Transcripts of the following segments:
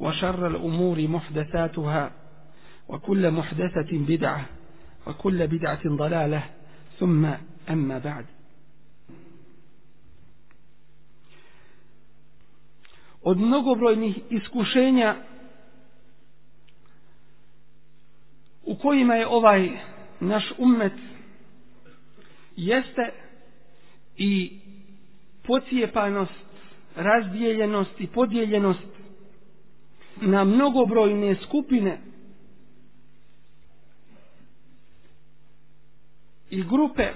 وشر الأمور محدثاتها وكل محدثة بدعة وكل بدعة ضلالة ثم أما بعد od mnogobrojnih iskušenja u kojima je ovaj naš ummet jeste i pocijepanost, razdijeljenost i podijeljenost na mnogobrojne skupine i grupe.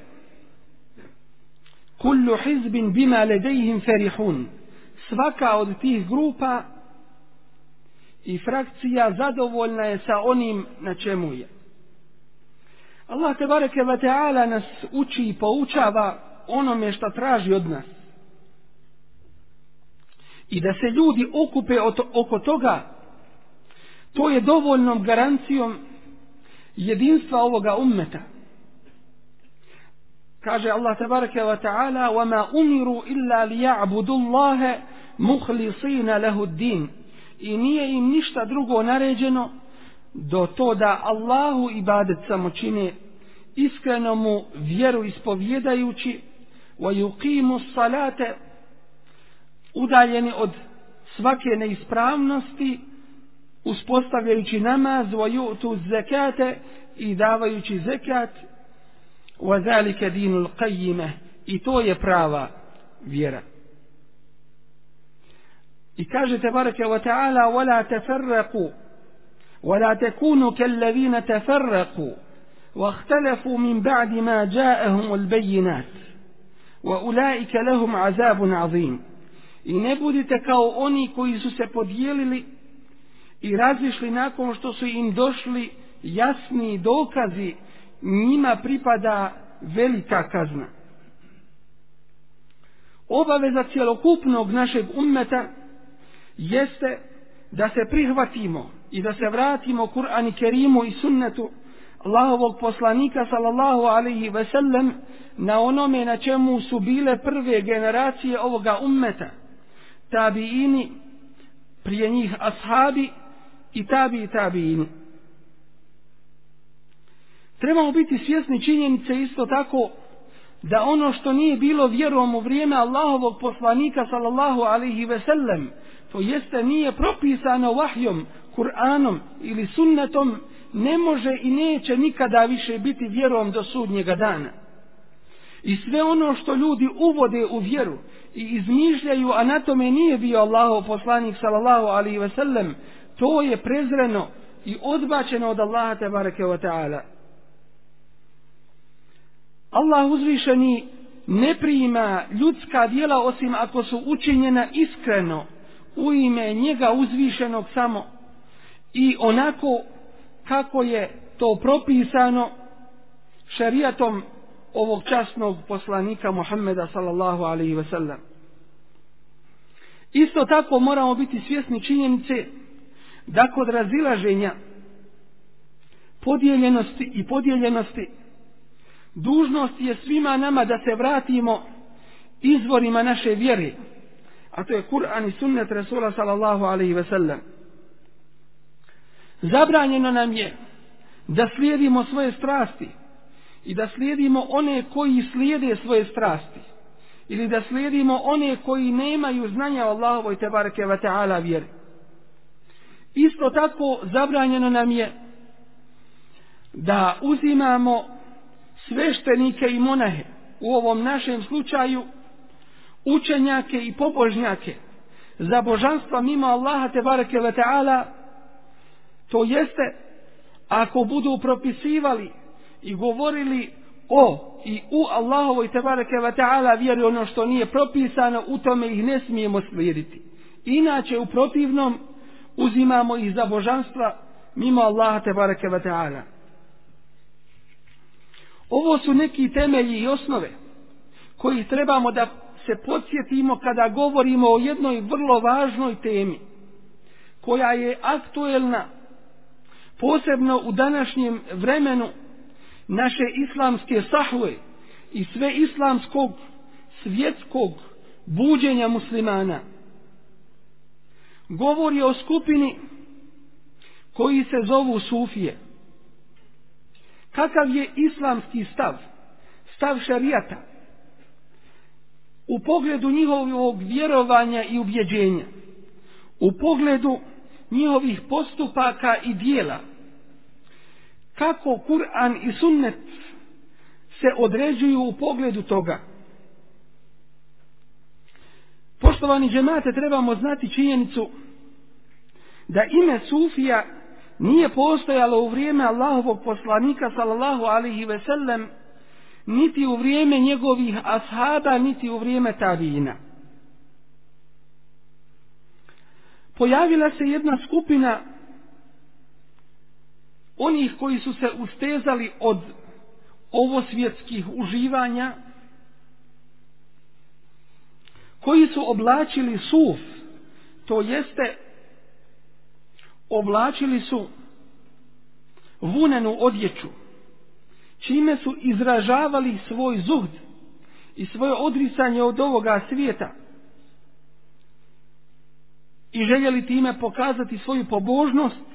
Kullu hizbin bima ledejhim ferihun. Svaka od tih grupa i frakcija zadovoljna je sa onim na čemu je. Allah te bareke ve taala nas uči i poučava onome što traži od nas. I da se ljudi okupe oko toga to je dovoljnom garancijom jedinstva ovoga ummeta kaže Allah tabaraka wa ta'ala وَمَا أُمِرُوا إِلَّا لِيَعْبُدُ اللَّهَ مُخْلِصِينَ لَهُ الدِّينَ i nije im ništa drugo naređeno do to da Allahu ibadet samo čine iskreno mu vjeru ispovjedajući وَيُقِيمُ الصَّلَاةَ udaljeni od svake neispravnosti uspostavljajući namaz وَيُؤْتُ الزَّكَاةَ i davajući zekat وَذَلِكَ دِينُ الْقَيِّمَ i to je prava vjera i kaže تبارك وتعالى ولا تفرقوا ولا تكونوا كالذين تفرقوا واختلفوا من بعد ما جاءهم البينات وأولئك لهم عذاب عظيم i ne budite kao oni koji su se podijelili i razišli nakon što su im došli jasni dokazi njima pripada velika kazna. Obaveza cjelokupnog našeg ummeta jeste da se prihvatimo i da se vratimo Kur'an i Kerimu i sunnetu Allahovog poslanika sallallahu alaihi ve sellem na onome na čemu su bile prve generacije ovoga ummeta. Tabiini prije njih ashabi i tabi i tabiini trebamo biti svjesni činjenice isto tako da ono što nije bilo vjerom u vrijeme Allahovog poslanika sallallahu alaihi ve sellem to jeste nije propisano vahjom, Kur'anom ili sunnetom ne može i neće nikada više biti vjerom do sudnjega dana. I sve ono što ljudi uvode u vjeru i izmišljaju, a na tome nije bio Allahov poslanik sallallahu alaihi ve sellem, to je prezreno i odbačeno od Allaha tebareke wa ta'ala. Allah uzvišeni ne prima ljudska dijela osim ako su učinjena iskreno u ime njega uzvišenog samo i onako kako je to propisano šarijatom ovog časnog poslanika Muhammeda sallallahu alaihi ve sellem. Isto tako moramo biti svjesni činjenice da kod razilaženja podijeljenosti i podijeljenosti dužnost je svima nama da se vratimo izvorima naše vjere a to je Kur'an i sunnet Rasula sallallahu alaihi ve sellem. Zabranjeno nam je da slijedimo svoje strasti i da slijedimo one koji slijede svoje strasti ili da slijedimo one koji nemaju znanja o Allahovoj tebareke ve ta'ala vjeri. Isto tako zabranjeno nam je da uzimamo sveštenike i monahe. U ovom našem slučaju učenjake i pobožnjake za božanstva mimo Allaha te bareke ve taala to jeste ako budu propisivali i govorili o i u Allahovoj te bareke ve taala vjeri ono što nije propisano u tome ih ne smijemo slijediti. Inače u protivnom uzimamo ih za božanstva mimo Allaha te bareke ve taala. Ovo su neki temelji i osnove koji trebamo da se podsjetimo kada govorimo o jednoj vrlo važnoj temi koja je aktuelna posebno u današnjem vremenu naše islamske sahve i sve islamskog svjetskog buđenja muslimana govori o skupini koji se zovu sufije. Kakav je islamski stav? Stav šarijata. U pogledu njihovog vjerovanja i ubjeđenja, u pogledu njihovih postupaka i dijela, kako Kur'an i sunnet se određuju u pogledu toga. Poštovani džemate, trebamo znati činjenicu da ime Sufija nije postojalo u vrijeme Allahovog poslanika sallallahu alaihi ve sellem niti u vrijeme njegovih ashaba, niti u vrijeme tabina. Pojavila se jedna skupina onih koji su se ustezali od ovosvjetskih uživanja, koji su oblačili suf, to jeste oblačili su vunenu odjeću, čime su izražavali svoj zuhd i svoje odricanje od ovoga svijeta i željeli time pokazati svoju pobožnost,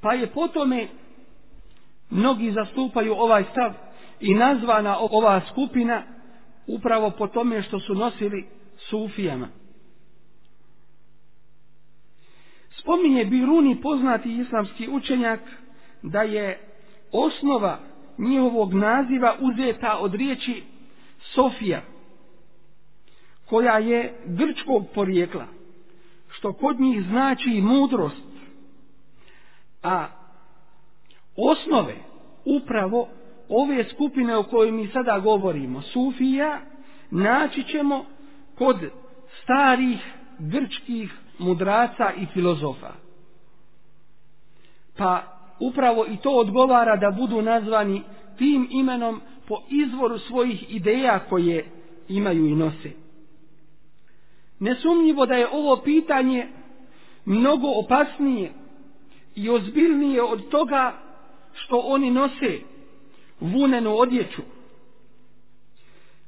pa je potome mnogi zastupaju ovaj stav i nazvana ova skupina upravo po tome što su nosili sufijama. Spominje Biruni poznati islamski učenjak da je osnova njihovog naziva uzeta od riječi Sofija, koja je grčkog porijekla, što kod njih znači mudrost, a osnove upravo ove skupine o kojoj mi sada govorimo, Sufija, naći ćemo kod starih grčkih mudraca i filozofa. Pa upravo i to odgovara da budu nazvani tim imenom po izvoru svojih ideja koje imaju i nose. Nesumnjivo da je ovo pitanje mnogo opasnije i ozbiljnije od toga što oni nose vunenu odjeću.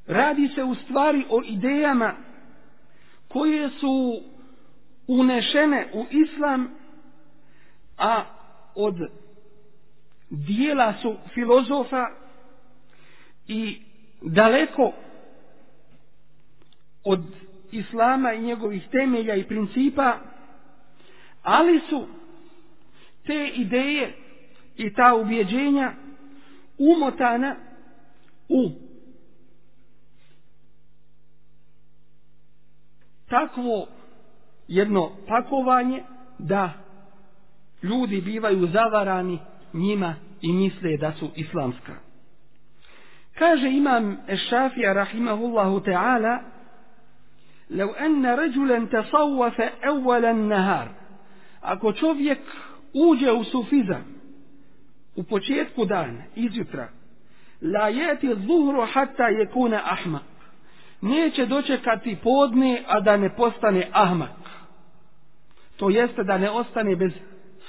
Radi se u stvari o idejama koje su unešene u islam, a od dijela su filozofa i daleko od islama i njegovih temelja i principa, ali su te ideje i ta ubjeđenja umotana u takvo jedno pakovanje da ljudi bivaju zavarani njima i misle da su islamska. Kaže imam Ešafija rahimahullahu ta'ala لو أن رجلا تصوف أول النهار ako čovjek uđe u sufizam u početku dana, izjutra, la jeti zuhru hatta je kuna ahmak. Neće dočekati podne, a da ne postane ahmak. To jeste da ne ostane bez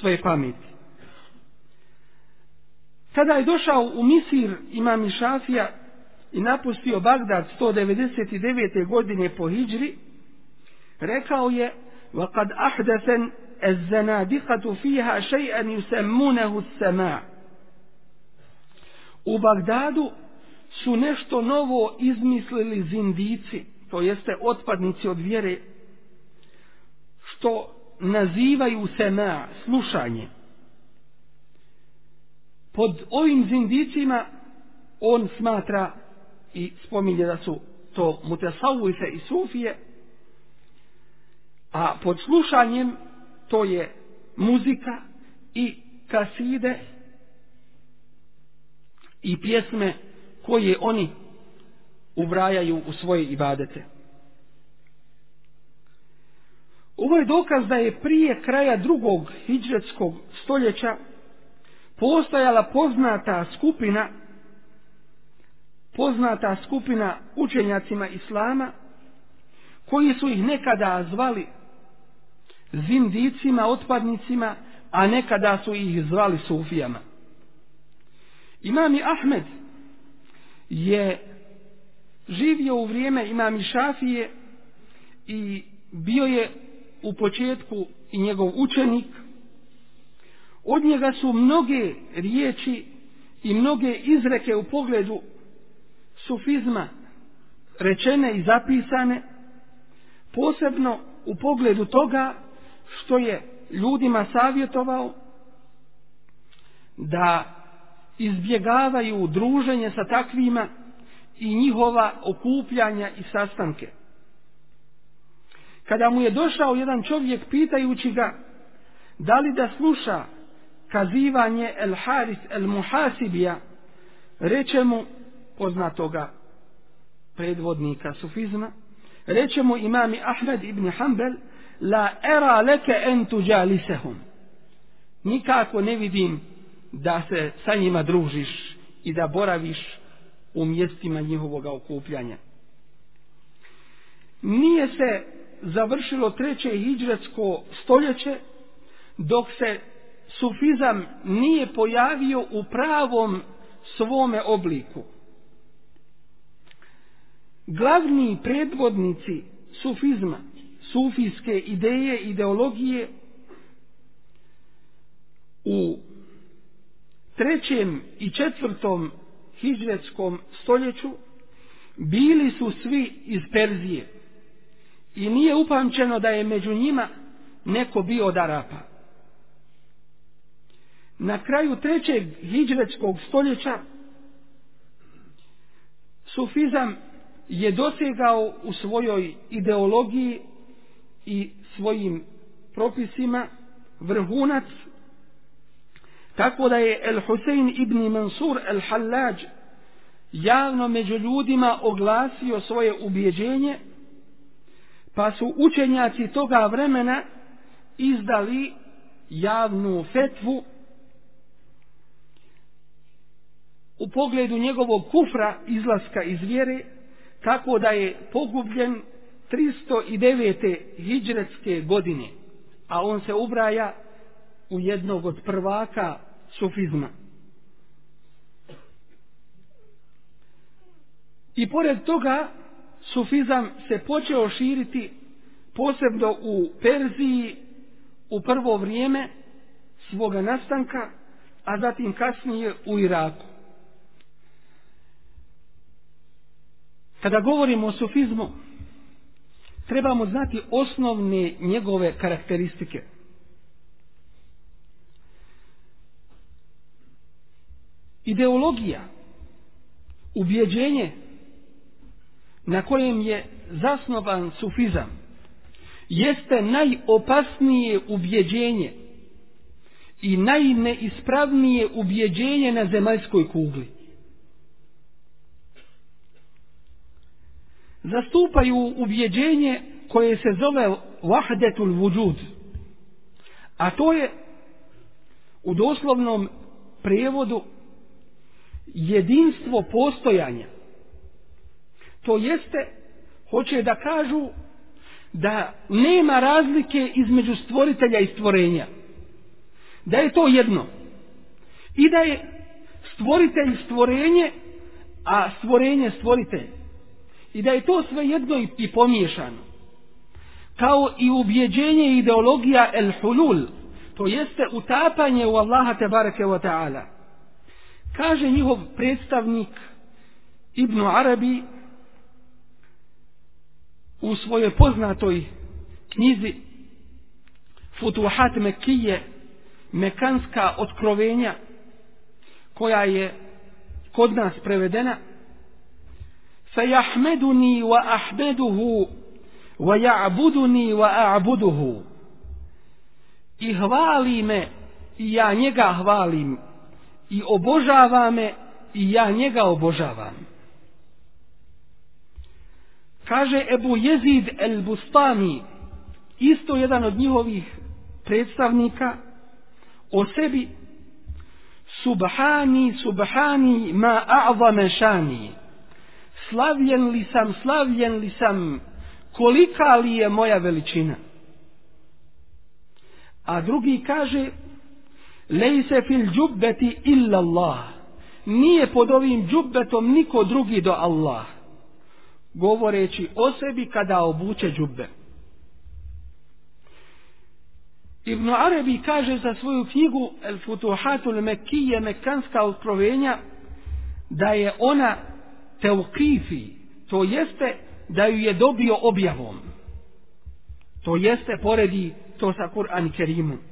svoje pameti. Kada je došao u Misir imam Šafija i napustio Bagdad 199. godine po Hidžri, rekao je وَقَدْ أَحْدَثًا الزَّنَادِقَةُ فِيهَا شَيْئًا يُسَمُّنَهُ السَّمَاء U Bagdadu su nešto novo izmislili zindici, to jeste otpadnici od vjere, što nazivaju sema, slušanje. Pod ovim zindicima on smatra i spominje da su to mutasavujse i sufije, a pod slušanjem to je muzika i kaside i pjesme koje oni ubrajaju u svoje ibadete. Ovo je dokaz da je prije kraja drugog hijđetskog stoljeća postojala poznata skupina poznata skupina učenjacima Islama koji su ih nekada zvali zindicima, otpadnicima, a nekada su ih zvali sufijama. Imami Ahmed je živio u vrijeme imami Šafije i bio je u početku i njegov učenik. Od njega su mnoge riječi i mnoge izreke u pogledu sufizma rečene i zapisane, posebno u pogledu toga što je ljudima savjetovao da izbjegavaju druženje sa takvima i njihova okupljanja i sastanke. Kada mu je došao jedan čovjek pitajući ga da li da sluša kazivanje El Haris El Muhasibija, reče mu poznatoga predvodnika sufizma, reče mu imami Ahmed ibn Hanbel, la era leke en tuđalisehum. Nikako ne vidim da se sa njima družiš i da boraviš u mjestima njihovog okupljanja. Nije se završilo treće hijđretsko stoljeće dok se sufizam nije pojavio u pravom svome obliku. Glavni predvodnici sufizma, sufijske ideje, ideologije u trećem i četvrtom hijđretskom stoljeću bili su svi iz Perzije i nije upamćeno da je među njima neko bio od Arapa. Na kraju trećeg hijđretskog stoljeća sufizam je dosegao u svojoj ideologiji i svojim propisima vrhunac tako da je El Husein ibn Mansur El Hallaj javno među ljudima oglasio svoje ubjeđenje pa su učenjaci toga vremena izdali javnu fetvu u pogledu njegovog kufra izlaska iz vjere tako da je pogubljen 309. hijđretske godine a on se ubraja u jednog od prvaka sufizma. I pored toga, sufizam se počeo širiti posebno u Perziji u prvo vrijeme svoga nastanka, a zatim kasnije u Iraku. Kada govorimo o sufizmu, trebamo znati osnovne njegove karakteristike – ideologija, ubjeđenje na kojem je zasnovan sufizam, jeste najopasnije ubjeđenje i najneispravnije ubjeđenje na zemaljskoj kugli. Zastupaju ubjeđenje koje se zove vahdetul vujud, a to je u doslovnom prevodu jedinstvo postojanja. To jeste, hoće da kažu da nema razlike između stvoritelja i stvorenja. Da je to jedno. I da je stvoritelj stvorenje, a stvorenje stvoritelj. I da je to sve jedno i, i pomiješano. Kao i ubjeđenje ideologija el hulul, to jeste utapanje u Allaha te bareke wa ta'ala. Kaže njihov predstavnik Ibnu Arabi u svojoj poznatoj knjizi Futuhat Mekije Mekanska otkrovenja koja je kod nas prevedena Fe jahmeduni wa ahmeduhu wa ja'buduni wa a'buduhu. I hvali me i ja njega hvalim i obožava me, i ja njega obožavam. Kaže Ebu Jezid el Bustami, isto jedan od njihovih predstavnika, o sebi, Subhani, subhani, ma a'zame šani. Slavljen li sam, slavljen li sam, kolika li je moja veličina. A drugi kaže, lejse fil džubbeti illa Allah. Nije pod ovim džubbetom niko drugi do Allah. Govoreći o sebi kada obuče džubbe. Ibn Arabi kaže za svoju knjigu El Futuhatul Mekije, Mekanska otkrovenja, da je ona teukifi, to jeste da ju je dobio objavom. To jeste poredi to sa Kur'an Kerimom.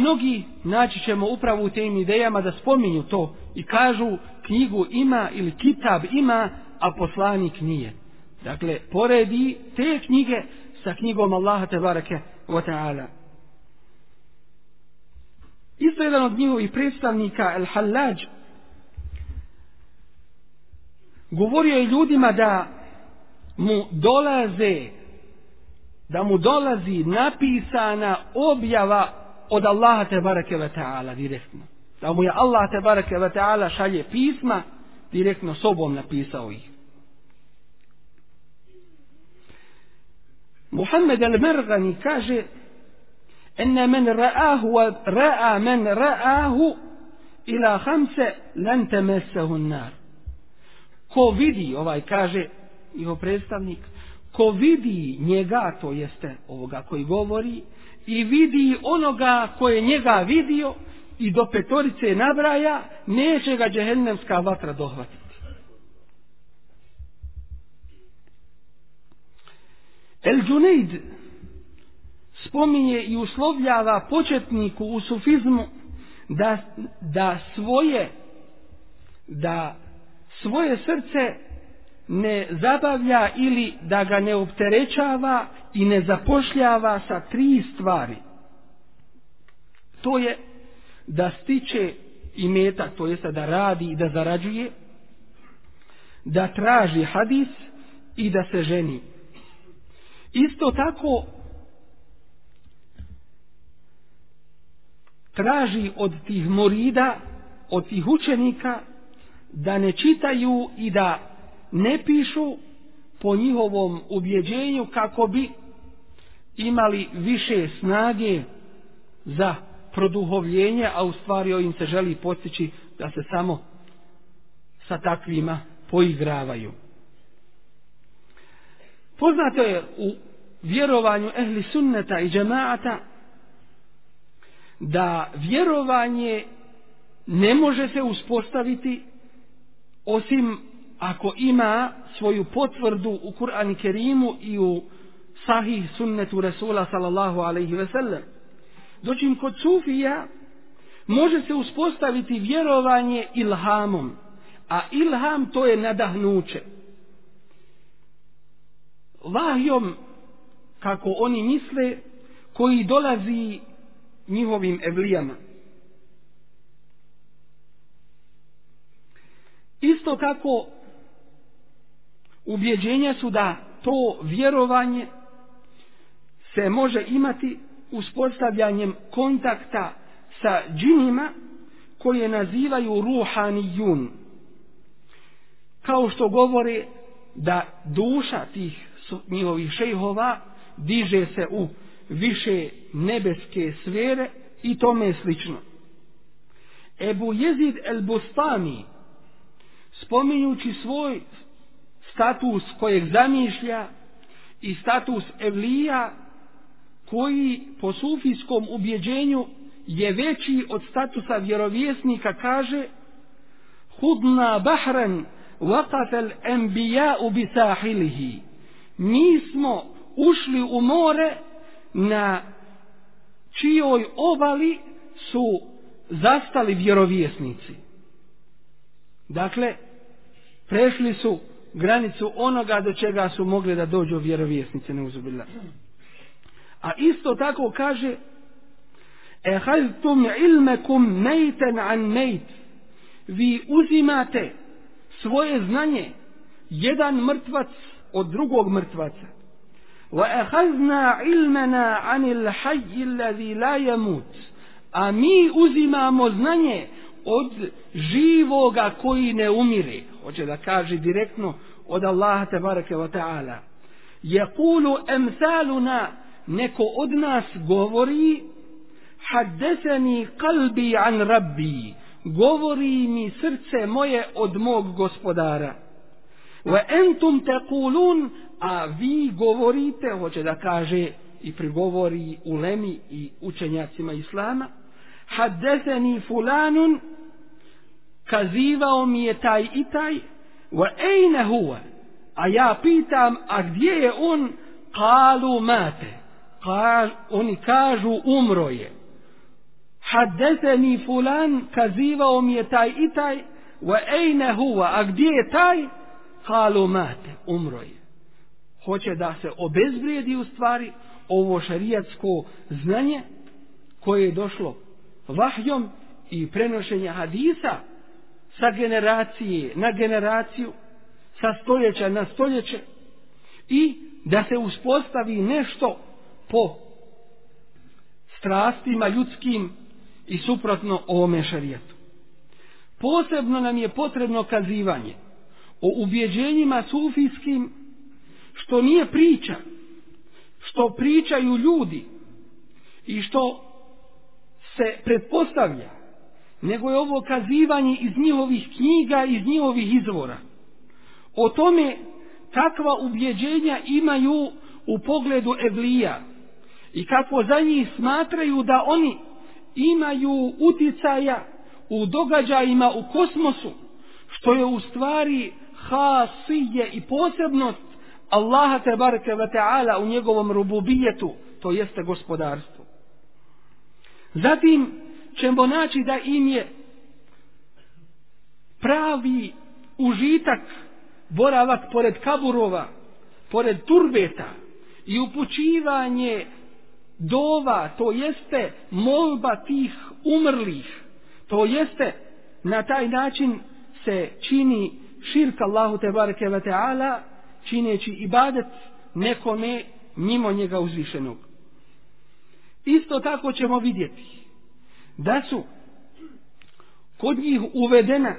Mnogi naći ćemo upravo u tim idejama da spominju to i kažu knjigu ima ili kitab ima, a poslanik nije. Dakle, poredi te knjige sa knjigom Allaha tebareke wa ta'ala. Isto jedan od njihovih predstavnika, El Hallaj, govorio je ljudima da mu dolaze, da mu dolazi napisana objava od Allaha tebareke ve ta'ala direktno. Da mu je Allah tebareke ve ta'ala šalje pisma, direktno sobom napisao ih. Muhammed al-Mergani kaže en men ra'ahu wa ra'a men ra'ahu ila khamse lan tamassahu an-nar. Ko vidi, ovaj kaže njihov predstavnik, ko vidi njega, to jeste ovoga koji govori, i vidi onoga koje njega vidio i do petorice nabraja, neće ga džehennemska vatra dohvatiti. El Džunejd spominje i uslovljava početniku u sufizmu da, da svoje da svoje srce ne zabavlja ili da ga ne opterećava i ne zapošljava sa tri stvari. To je da stiče i to jest da radi i da zarađuje, da traži hadis i da se ženi. Isto tako traži od tih morida, od tih učenika, da ne čitaju i da ne pišu po njihovom ubjeđenju kako bi imali više snage za produhovljenje, a u stvari ovim se želi postići da se samo sa takvima poigravaju. Poznato je u vjerovanju ehli sunneta i džemaata da vjerovanje ne može se uspostaviti osim ako ima svoju potvrdu u Kur'an Kerimu i u sahih sunnetu Rasula sallallahu alaihi ve sellem. Dočim kod Sufija može se uspostaviti vjerovanje ilhamom, a ilham to je nadahnuće vahjom, kako oni misle, koji dolazi njihovim evlijama. Isto kako ubjeđenja su da to vjerovanje se može imati uspostavljanjem kontakta sa džinima koje nazivaju ruhanijun. Kao što govore da duša tih njihovih šejhova diže se u više nebeske sfere i tome slično. Ebu Jezid el Bustani spominjući svoj status kojeg zamišlja i status Evlija koji po sufijskom ubjeđenju je veći od statusa vjerovjesnika kaže hudna bahran waqafel enbija'u bisahilihi mi smo ušli u more na čijoj obali su zastali vjerovjesnici. Dakle, prešli su granicu onoga do čega su mogli da dođu vjerovjesnici, ne uzubila. A isto tako kaže Ehaztum ilmekum mejten an mejt Vi uzimate svoje znanje jedan mrtvac od drugog mrtvaca. Wa ehazna ilmena anil hajji alladhi la yamut. A mi uzimamo znanje od živoga koji ne umire. Hoće da kaže direktno od Allaha tebareke wa ta'ala. Jekulu amsaluna neko od nas govori haddeseni kalbi an rabbi govori mi srce moje od mog gospodara wa entum taqulun a vi govorite hoće da kaže i prigovori ulemi i učenjacima islama haddeseni fulanun kazivao mi je taj i taj wa ejne huwa? A ja pitam a gdje je on? Kalu mate. Kaž, oni kažu umro je. Haddeseni fulan kazivao mi je taj i taj. Wa ejne huwa? A gdje je taj? Kalu mate umro je. Hoće da se obezvrijedi u stvari ovo šarijatsko znanje koje je došlo vahjom i prenošenja hadisa sa generacije na generaciju sa stoljeća na stoljeće i da se uspostavi nešto po strastima ljudskim i suprotno ovome šarijetu. Posebno nam je potrebno kazivanje o ubjeđenjima sufijskim što nije priča, što pričaju ljudi i što se pretpostavlja, nego je ovo kazivanje iz njihovih knjiga, iz njihovih izvora. O tome kakva ubjeđenja imaju u pogledu Evlija, i kako za njih smatraju da oni imaju uticaja u događajima u kosmosu, što je u stvari hasije i posebnost Allaha te bareke ve taala u njegovom rububijetu, to jeste gospodarstvo. Zatim ćemo naći da im je pravi užitak boravak pored kaburova, pored turbeta i upućivanje dova, to jeste molba tih umrlih, to jeste na taj način se čini širka Allahu te bareke ve taala čineći ibadet nekome mimo njega uzvišenog. Isto tako ćemo vidjeti da su kod njih uvedena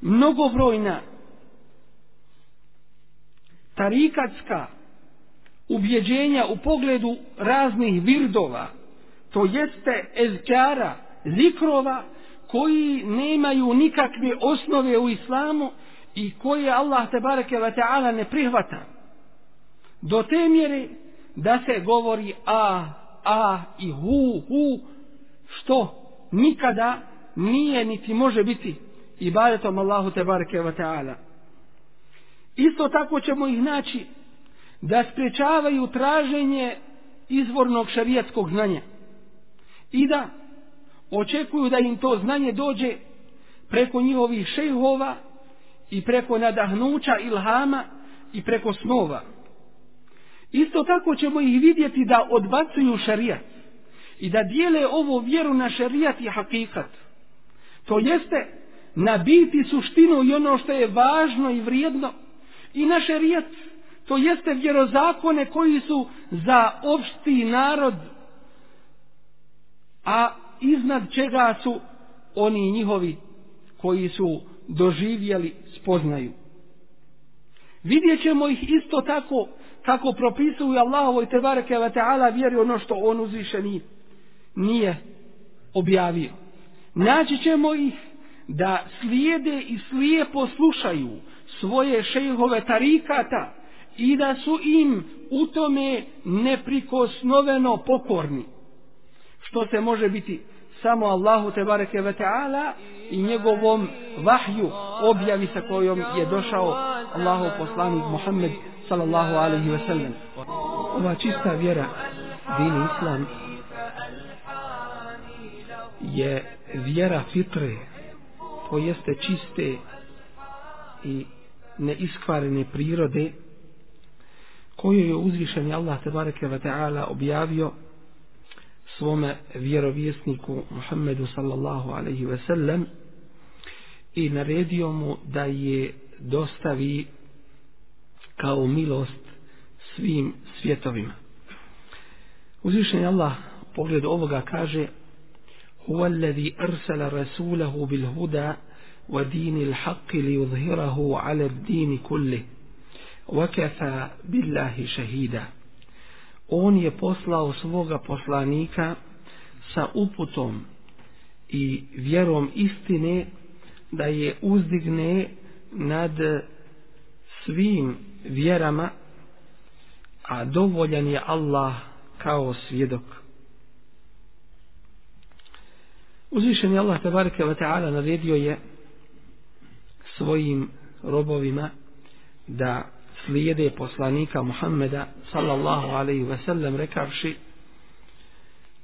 mnogobrojna tarikatska ubjeđenja u pogledu raznih virdova, to jeste ezkara, zikrova, koji nemaju nikakve osnove u islamu i koje Allah te bareke ve taala ne prihvata. Do te mjere da se govori a, a i hu, hu, što nikada nije niti može biti ibadetom Allahu te bareke ve taala. Isto tako ćemo ih naći da sprečavaju traženje izvornog šarijatskog znanja i da očekuju da im to znanje dođe preko njihovih šejhova i preko nadahnuća ilhama i preko snova. Isto tako ćemo ih vidjeti da odbacuju šarijat i da dijele ovu vjeru na šerijat i hakikat. To jeste na biti suštinu i ono što je važno i vrijedno i na šerijat. to jeste vjerozakone koji su za opšti narod, a iznad čega su oni njihovi koji su doživjeli spoznaju. Vidjet ćemo ih isto tako kako propisuju Allahovoj Tebareke ve ta'ala vjeri ono što on uzvišeni nije objavio. Naći ćemo ih da slijede i slijepo slušaju svoje šejhove tarikata, i da su im u tome neprikosnoveno pokorni. Što se može biti samo Allahu te bareke ve taala i njegovom vahju objavi sa kojom je došao Allahu poslanik Muhammed sallallahu alejhi ve sellem. Ova čista vjera, din islam, je vjera fitre, to jeste čiste i neiskvarene prirode, koju je uzvišen Allah tebareke ve ta'ala objavio svome vjerovjesniku Muhammedu sallallahu alaihi ve sellem i naredio mu da je dostavi kao milost svim svjetovima. Uzvišen Allah pogled ovoga kaže هو الذي أرسل رسوله بالهدى ودين الحق ليظهره على الدين كله وكفى بالله شهيدا on je poslao svoga poslanika sa uputom i vjerom istine da je uzdigne nad svim vjerama a dovoljan je Allah kao svjedok. Uzvišen je Allah tabaraka wa ta'ala naredio je svojim robovima da slijede poslanika Muhammeda sallallahu alaihi ve sellem rekavši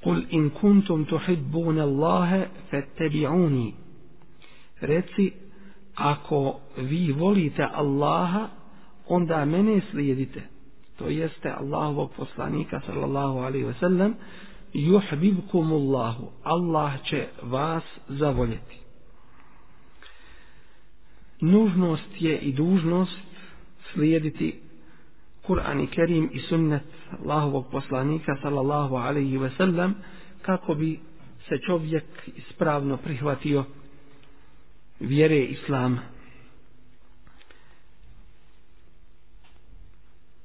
Kul in kuntum tuhibbuna Allahe fattabi'uni. Reci ako vi volite Allaha onda mene slijedite. To jeste Allahovog poslanika sallallahu alaihi ve sellem yuhbibkum Allahu Allah će vas zavoljeti nužnost je i dužnost slijediti Kur'an i Kerim i sunnet Allahovog poslanika sallallahu alaihi ve sellem kako bi se čovjek ispravno prihvatio vjere Islama.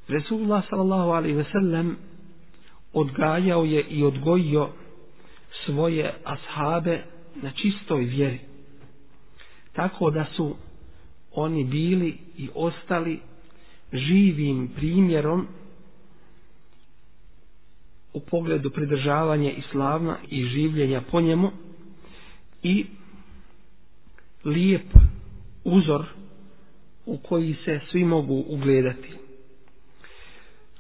Resulullah sallallahu alaihi ve sellem odgajao je i odgojio svoje ashabe na čistoj vjeri. Tako da su oni bili i ostali živim primjerom u pogledu pridržavanja islama i življenja po njemu i lijep uzor u koji se svi mogu ugledati.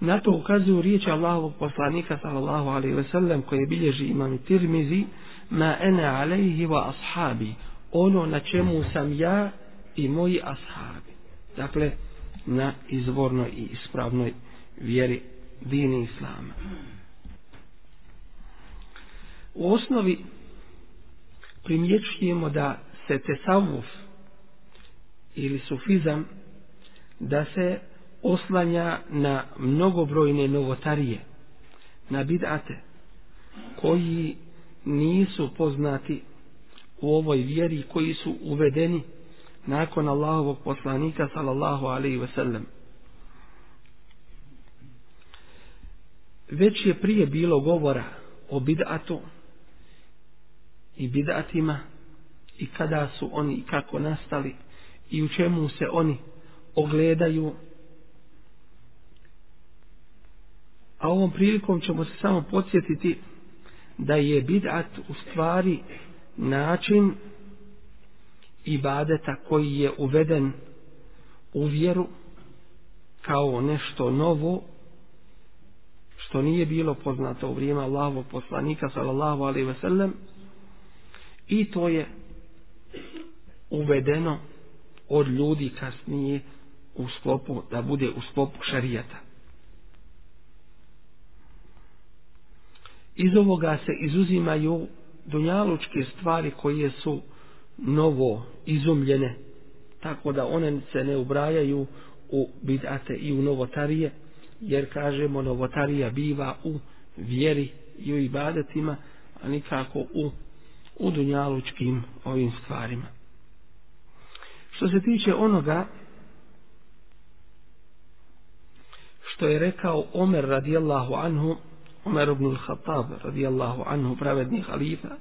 Na to ukazuju riječi Allahovog poslanika sallallahu alaihi ve sellem koje bilježi imam Tirmizi ma ene alaihi wa ashabi ono na čemu sam ja i moji ashabi. Dakle, na izvornoj i ispravnoj vjeri dini islama. U osnovi primjećujemo da se tesavuf ili sufizam da se oslanja na mnogobrojne novotarije, na bidate, koji nisu poznati u ovoj vjeri, koji su uvedeni nakon Allahovog poslanika sallallahu alaihi ve sellem. Već je prije bilo govora o bid'atu i bid'atima i kada su oni i kako nastali i u čemu se oni ogledaju. A ovom prilikom ćemo se samo podsjetiti da je bid'at u stvari način ibadeta koji je uveden u vjeru kao nešto novo što nije bilo poznato u vrijeme Allahovog poslanika sallallahu alaihi ve sellem i to je uvedeno od ljudi kasnije u sklopu da bude u sklopu šarijata iz ovoga se izuzimaju dunjalučke stvari koje su novo izumljene tako da one se ne ubrajaju u bidate i u novotarije jer kažemo novotarija biva u vjeri i u ibadetima a nikako u u dunjalučkim ovim stvarima. Što se tiče onoga što je rekao Omer radijallahu anhu Umar ibn al-Khattab radijallahu anhu pravedni halifa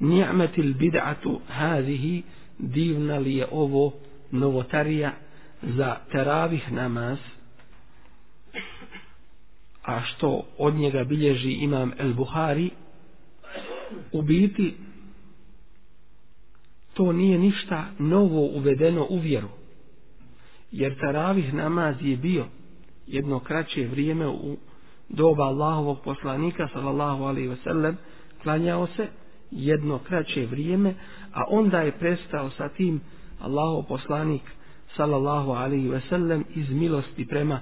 ni'matil bid'atu hadhihi divna li je ovo novotarija za teravih namaz? A što od njega bilježi imam El Buhari u biti to nije ništa novo uvedeno u vjeru jer taravih namaz je bio jedno kraće vrijeme u doba Allahovog poslanika sallallahu alaihi wasallam klanjao se jedno kraće vrijeme a onda je prestao sa tim Allahov poslanik sallallahu alaihi wasallam iz milosti prema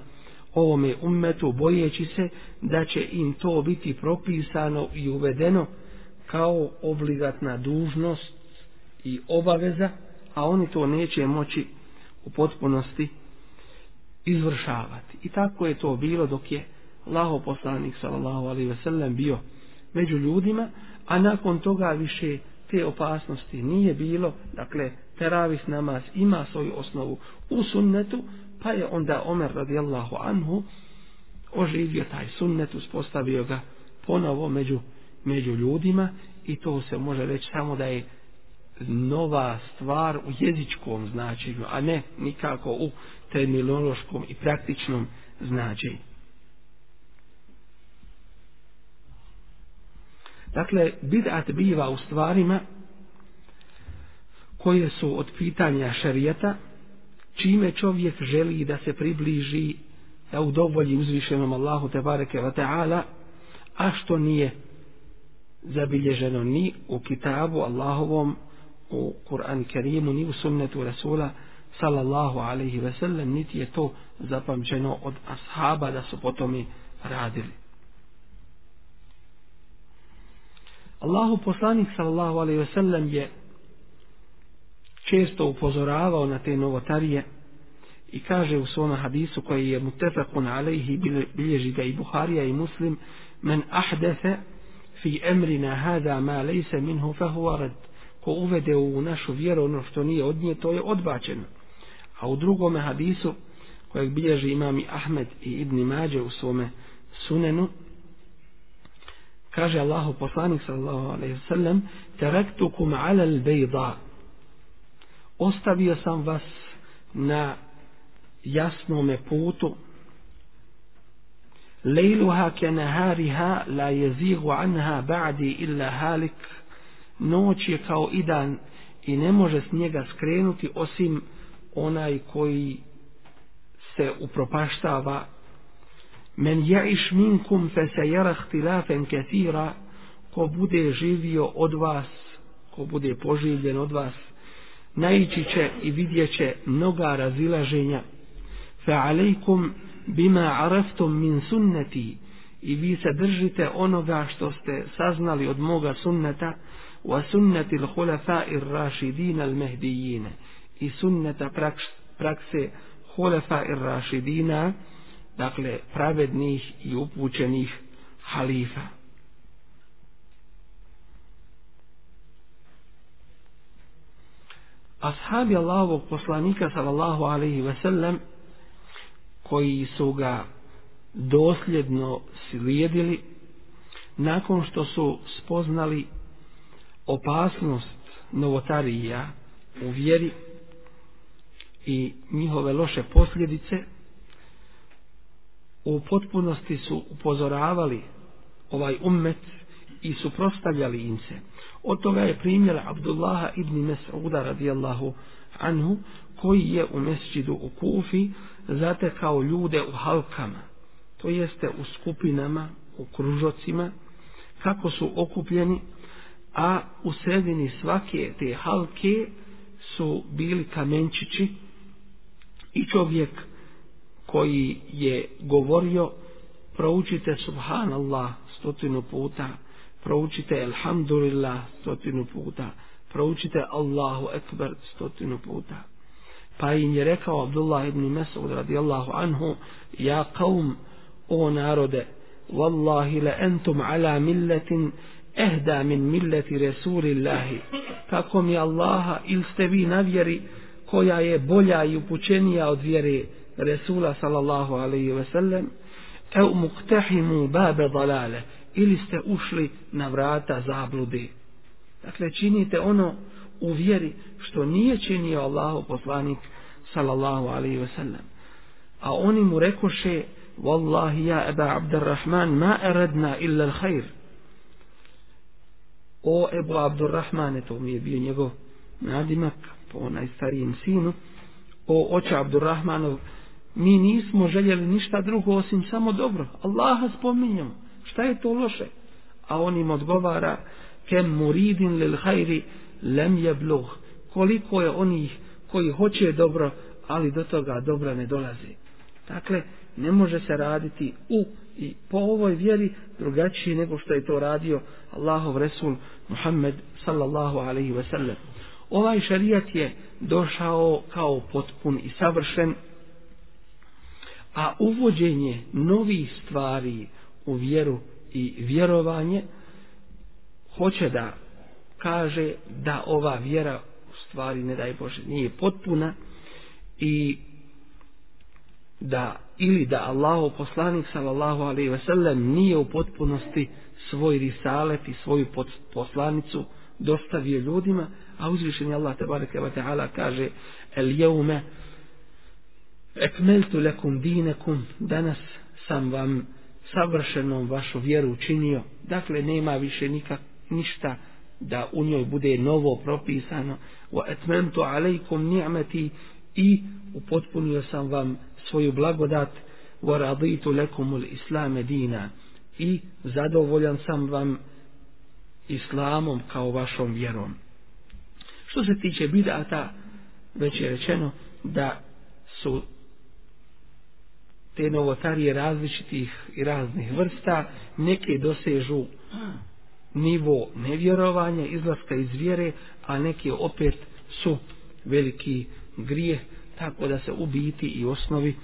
ovome ummetu bojeći se da će im to biti propisano i uvedeno kao obligatna dužnost i obaveza a oni to neće moći u potpunosti izvršavati. I tako je to bilo dok je Allaho poslanik sallallahu alaihi wasallam bio među ljudima, a nakon toga više te opasnosti nije bilo, dakle, teravis namaz ima svoju osnovu u sunnetu, pa je onda Omer radijallahu anhu oživio taj sunnet, uspostavio ga ponovo među, među ljudima i to se može reći samo da je nova stvar u jezičkom značenju, a ne nikako u terminološkom i praktičnom značenju. Dakle, bid'at biva u stvarima koje su od pitanja šarijeta, čime čovjek želi da se približi da udovolji uzvišenom Allahu te bareke wa ta'ala, a što nije zabilježeno ni u kitabu Allahovom, u Kur'an Kerimu, ni u sunnetu Rasula, sallallahu alaihi ve sellem, niti je to zapamćeno od ashaba da su potom radili. Allahu poslanik sallallahu alaihi wasallam je često upozoravao na te novotarije i kaže u svom hadisu koji je mutefakun alaihi bilježi ga i Buharija i Muslim men ahdefe fi emrina hada ma lejse minhu fahuwa rad. Ko uvede u našu vjeru ono što nije od nje to je odbačeno. A u drugome hadisu kojeg bilježi imami Ahmed i Ibni Mađe u svome sunenu kaže Allahu poslanik sallallahu alejhi ve sellem taraktukum ala al-bayda. Ostavio sam vas na jasnom putu. Lejluha ke nahariha la jezigu anha ba'di illa halik. Noć je kao i dan i ne može s njega skrenuti osim onaj koji se upropaštava men ja'iš minkum fe se jara htilafen kathira. Ko bude živio od vas ko bude poživljen od vas naići će i vidjet će mnoga razilaženja. Fe alejkum bima araftum min sunneti i vi se držite onoga što ste saznali od moga sunneta wa sunnati l'hulafa ir rašidina al-mehdijine i sunneta prakse hulafa ir rašidina dakle pravednih i upućenih halifa. Ashabi Allahovog poslanika sallallahu alaihi ve sellem koji su ga dosljedno slijedili nakon što su spoznali opasnost novotarija u vjeri i njihove loše posljedice u potpunosti su upozoravali ovaj ummet i suprostavljali im se. Od toga je primjer Abdullaha ibn Mes'uda radijallahu anhu koji je u mesđidu u Kufi zatekao ljude u halkama, to jeste u skupinama, u kružocima, kako su okupljeni, a u sredini svake te halke su bili kamenčići i čovjek koji je govorio proučite subhanallah stotinu puta proučite alhamdulillah stotinu puta proučite Allahu ekber stotinu puta. Pa im je rekao Abdullah ibn Mas'ud radijallahu anhu ja qaum o narode wallahi la entum ala milletin ehda min milleti Resulillahi kako mi Allaha ili ste vi na vjeri koja je bolja i upućenija od vjere Resula sallallahu alaihi ve sellem eu muktehimu babe dalale ili ste ušli na vrata zablude. Dakle činite ono u vjeri što nije činio Allahu poslanik sallallahu alaihi ve sellem. A oni mu rekoše wallahi ja eba abdurrahman ma eradna illa al khair o Ebu Abdurrahmane, to mi je bio njegov nadimak po najstarijem sinu, o oče Abdurrahmanov, mi nismo željeli ništa drugo osim samo dobro. Allaha spominjamo. Šta je to loše? A on im odgovara kem muridin lil hajri lem je bluh. Koliko je onih koji hoće dobro, ali do toga dobra ne dolazi. Dakle, ne može se raditi u i po ovoj vjeri drugačiji nego što je to radio Allahov Resul Muhammed sallallahu alaihi ve sellem. Ovaj šarijat je došao kao potpun i savršen, a uvođenje novih stvari u vjeru i vjerovanje hoće da kaže da ova vjera u stvari ne daj Bože nije potpuna i da ili da Allahu poslanik sallallahu alejhi ve sellem nije u potpunosti svoj risalet i svoju poslanicu dostavio ljudima, a uzvišeni Allah te bareke ve taala kaže el jeume ekmeltu lekum dinekum, danas sam vam savršenom vašu vjeru učinio. Dakle nema više nikak ništa da u njoj bude novo propisano. Wa etmemtu alejkum ni'mati i upotpunio sam vam svoju blagodat. Wa raditu lakumul islam dina i zadovoljan sam vam islamom kao vašom vjerom. Što se tiče bidata već je rečeno da su te novotarije različitih i raznih vrsta neke dosežu nivo nevjerovanja izlaska iz vjere a neke opet su veliki grijeh tako da se u biti i osnovi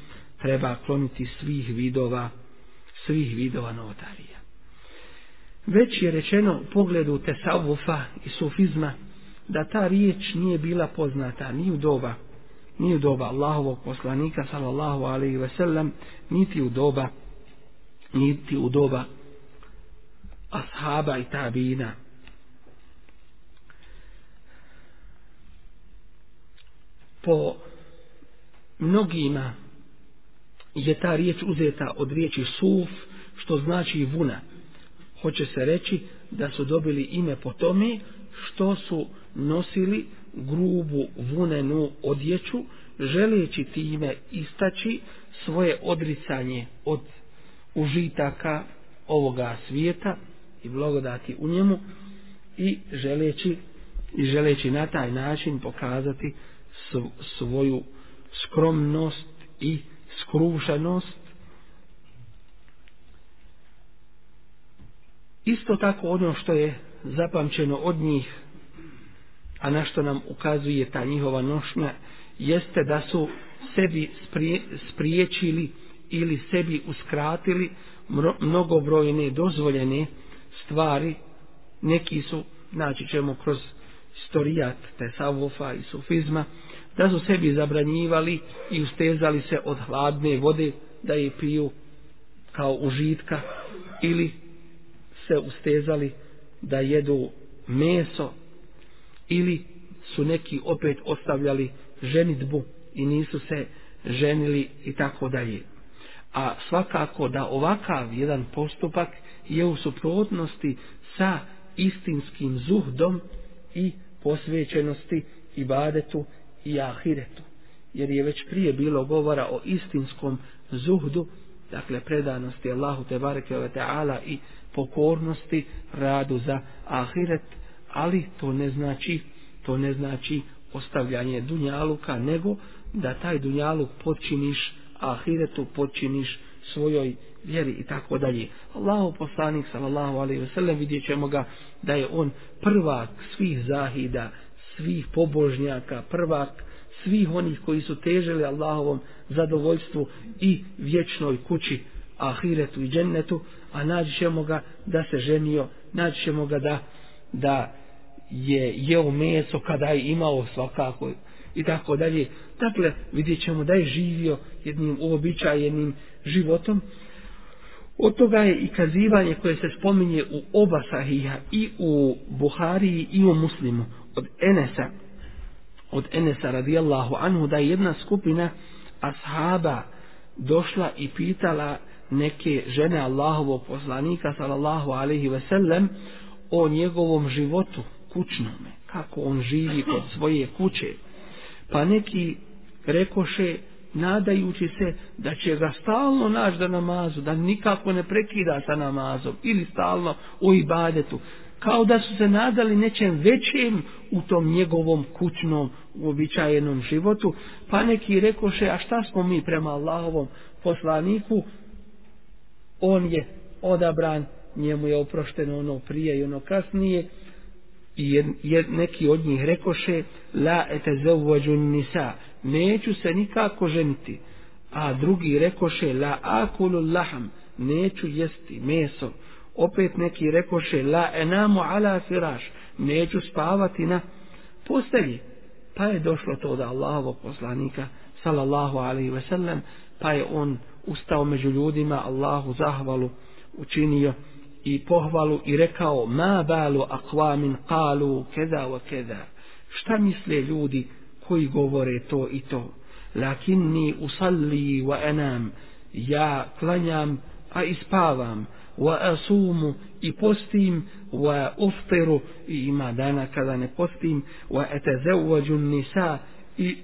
treba kloniti svih vidova svih vidova novotarija. Već je rečeno u pogledu tesavufa i sufizma da ta riječ nije bila poznata ni u doba ni u doba Allahovog poslanika sallallahu alaihi ve sellem niti u doba niti u doba ashaba i tabina po mnogima je ta riječ uzeta od riječi suf, što znači vuna. Hoće se reći da su dobili ime po tome što su nosili grubu vunenu odjeću, želeći time istaći svoje odricanje od užitaka ovoga svijeta i blagodati u njemu i želeći i želeći na taj način pokazati svoju skromnost i skrušenost. Isto tako ono što je zapamćeno od njih, a na što nam ukazuje ta njihova nošnja, jeste da su sebi sprije, spriječili ili sebi uskratili mnogobrojne dozvoljene stvari. Neki su, naći ćemo kroz istorijat te i sufizma, da su sebi zabranjivali i ustezali se od hladne vode da je piju kao užitka ili se ustezali da jedu meso ili su neki opet ostavljali ženitbu i nisu se ženili i tako dalje. A svakako da ovakav jedan postupak je u suprotnosti sa istinskim zuhdom i posvećenosti ibadetu i ahiretu. Jer je već prije bilo govora o istinskom zuhdu, dakle predanosti Allahu te bareke ve taala i pokornosti radu za ahiret, ali to ne znači to ne znači ostavljanje dunjaluka, nego da taj dunjaluk počiniš ahiretu, počiniš svojoj vjeri i tako dalje. Allahu poslanik sallallahu alejhi ve sellem vidjećemo ga da je on prvak svih zahida, svih pobožnjaka, prvak svih onih koji su težili Allahovom zadovoljstvu i vječnoj kući ahiretu i džennetu, a naći ćemo ga da se ženio, naći ćemo ga da, da je jeo meso kada je imao svakako i tako dalje. Dakle, vidjet ćemo da je živio jednim uobičajenim životom. Od toga je i kazivanje koje se spominje u oba sahija i u Buhariji i u Muslimu od Enesa od Enesa radijallahu anhu da je jedna skupina ashaba došla i pitala neke žene Allahovog poslanika sallallahu alaihi ve sellem o njegovom životu kućnome, kako on živi kod svoje kuće. Pa neki rekoše nadajući se da će ga stalno naći da namazu, da nikako ne prekida sa namazom ili stalno u ibadetu, kao da su se nadali nečem većem u tom njegovom kućnom uobičajenom životu, pa neki rekoše, a šta smo mi prema Allahovom poslaniku, on je odabran, njemu je oprošteno ono prije i ono kasnije, i jer neki od njih rekoše, la etezavvađun nisa, neću se nikako ženiti, a drugi rekoše, la akulu laham, neću jesti meso, opet neki rekoše la enamu ala firaš neću spavati na postelji pa je došlo to da Allahovog poslanika sallallahu alaihi ve sellem pa je on ustao među ljudima Allahu zahvalu učinio i pohvalu i rekao ma balu akvamin kalu keda wa keda. Šta misle ljudi koji govore to i to? Lakinni usalli wa enam ja klanjam a ispavam. Wa asumu i postim. Wa uftiru i ima dana kada ne postim. Wa etezevvađu nisa i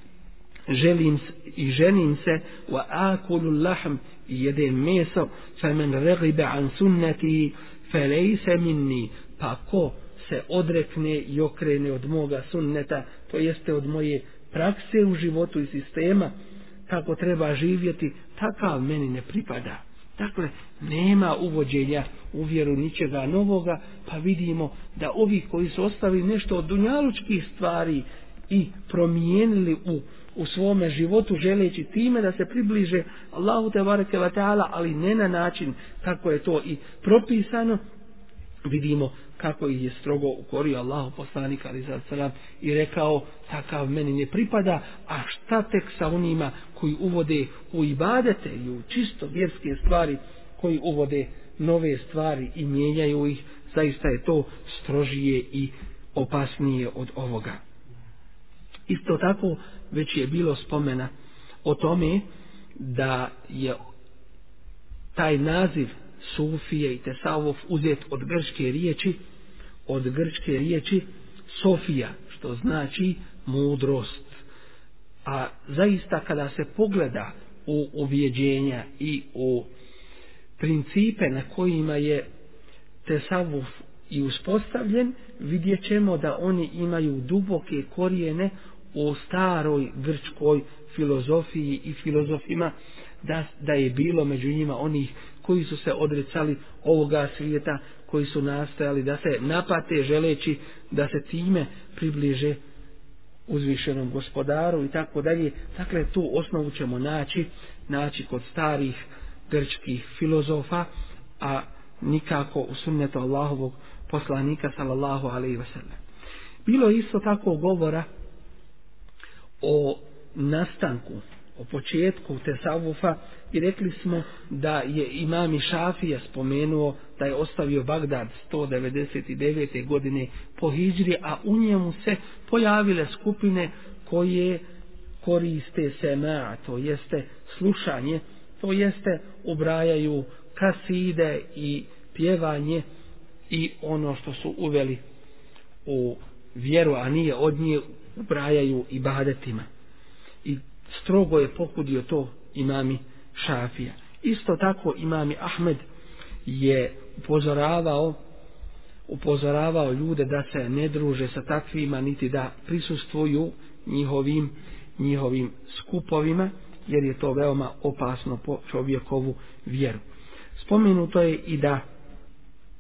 želim i ženim se. Wa akulu lahm i jedem meso fa men regibe an sunnati fa lejse minni pa ko se odrekne i okrene od moga sunneta to jeste od moje prakse u životu i sistema kako treba živjeti takav meni ne pripada. Dakle, nema uvođenja u vjeru ničega novoga, pa vidimo da ovi koji su ostavili nešto od dunjalučkih stvari i promijenili u, u svome životu želeći time da se približe Allahu te bareke ta'ala, ali ne na način kako je to i propisano, vidimo kako ih je strogo ukorio Allahu poslanik ali za i rekao takav meni ne pripada a šta tek sa onima koji uvode u ibadete i u čisto vjerske stvari koji uvode nove stvari i mijenjaju ih. Zaista je to strožije i opasnije od ovoga isto tako već je bilo spomena o tome da je taj naziv Sufije i Tesavov uzet od grčke riječi, od grčke riječi Sofija, što znači mudrost. A zaista kada se pogleda u uvjeđenja i u principe na kojima je Tesavov i uspostavljen, vidjet ćemo da oni imaju duboke korijene u staroj grčkoj filozofiji i filozofima da, da je bilo među njima onih koji su se odrecali ovoga svijeta, koji su nastajali da se napate želeći da se time približe uzvišenom gospodaru i tako dalje. Dakle, tu osnovu ćemo naći, naći kod starih grčkih filozofa, a nikako u sunnetu Allahovog poslanika sallallahu alaihi wasallam. Bilo isto tako govora o nastanku o početku Tesavufa i rekli smo da je imam Šafija spomenuo da je ostavio Bagdad 199. godine po Hidžri, a u njemu se pojavile skupine koje koriste sema, to jeste slušanje, to jeste ubrajaju kaside i pjevanje i ono što su uveli u vjeru, a nije od nje ubrajaju i. I strogo je pokudio to imami Šafija. Isto tako imami Ahmed je upozoravao upozoravao ljude da se ne druže sa takvima niti da prisustvuju njihovim njihovim skupovima jer je to veoma opasno po čovjekovu vjeru. Spomenuto je i da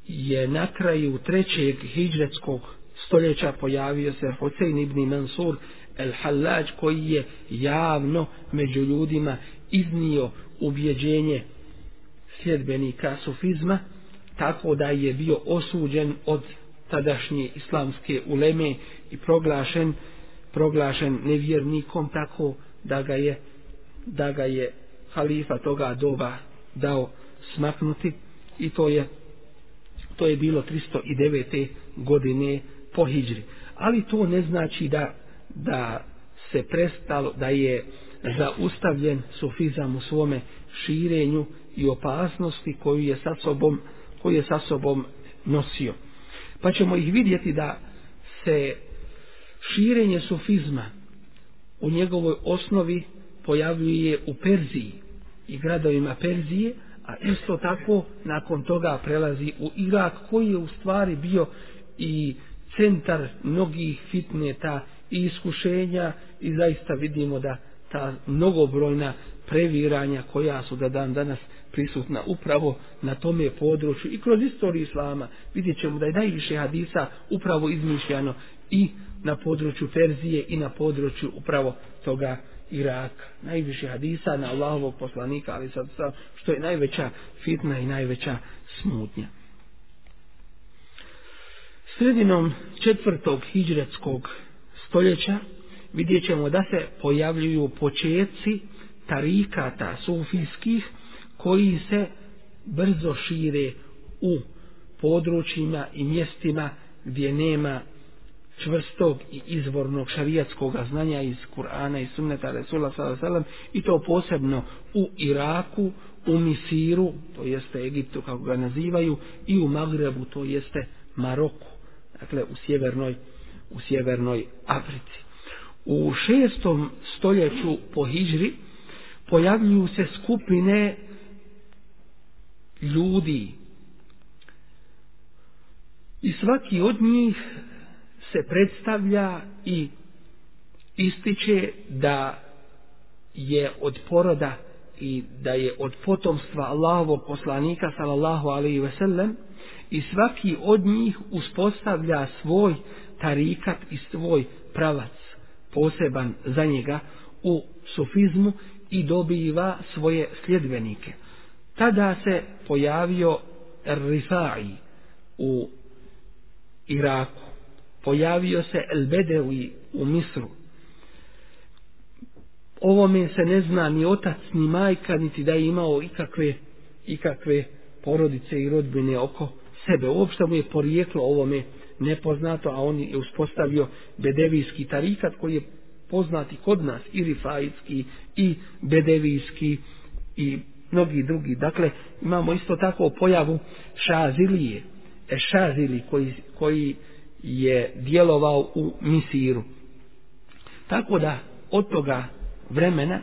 je na kraju trećeg hijđretskog stoljeća pojavio se Hosein ibn Mansur El Hallaj koji je javno među ljudima iznio ubjeđenje sljedbenika sufizma tako da je bio osuđen od tadašnje islamske uleme i proglašen proglašen nevjernikom tako da ga je da ga je halifa toga doba dao smaknuti i to je to je bilo 309. godine po hijđri. Ali to ne znači da da se prestalo, da je zaustavljen sufizam u svome širenju i opasnosti koju je sa sobom, koju je sa sobom nosio. Pa ćemo ih vidjeti da se širenje sufizma u njegovoj osnovi pojavljuje u Perziji i gradovima Perzije, a isto tako nakon toga prelazi u Irak koji je u stvari bio i centar mnogih fitneta i iskušenja i zaista vidimo da ta mnogobrojna previranja koja su da dan danas prisutna upravo na tome području i kroz istoriju islama vidjet ćemo da je najviše hadisa upravo izmišljano i na području Ferzije i na području upravo toga Iraka. Najviše hadisa na Allahovog poslanika, ali sad, sad što je najveća fitna i najveća smutnja. Sredinom četvrtog hijđretskog stoljeća vidjet ćemo da se pojavljuju početci tarikata sufijskih koji se brzo šire u područjima i mjestima gdje nema čvrstog i izvornog šarijatskog znanja iz Kur'ana i sunneta Resula s.a.v. i to posebno u Iraku, u Misiru, to jeste Egiptu kako ga nazivaju, i u Magrebu, to jeste Maroku, dakle u sjevernoj, u sjevernoj Africi. U šestom stoljeću po Hižri pojavljuju se skupine ljudi i svaki od njih se predstavlja i ističe da je od poroda i da je od potomstva Allahovog poslanika sallallahu alaihi ve sellem i svaki od njih uspostavlja svoj tarikat i svoj pravac poseban za njega u sufizmu i dobiva svoje sljedbenike. Tada se pojavio Rifai u Iraku. Pojavio se El Bedevi u Misru. Ovome se ne zna ni otac, ni majka, niti da je imao ikakve, ikakve porodice i rodbine oko sebe. Uopšte mu je porijeklo ovome nepoznato, a on je uspostavio bedevijski tarikat koji je poznati kod nas, i rifajski, i bedevijski, i mnogi drugi. Dakle, imamo isto tako pojavu šazilije, e šazili koji, koji je djelovao u Misiru. Tako da, od toga vremena,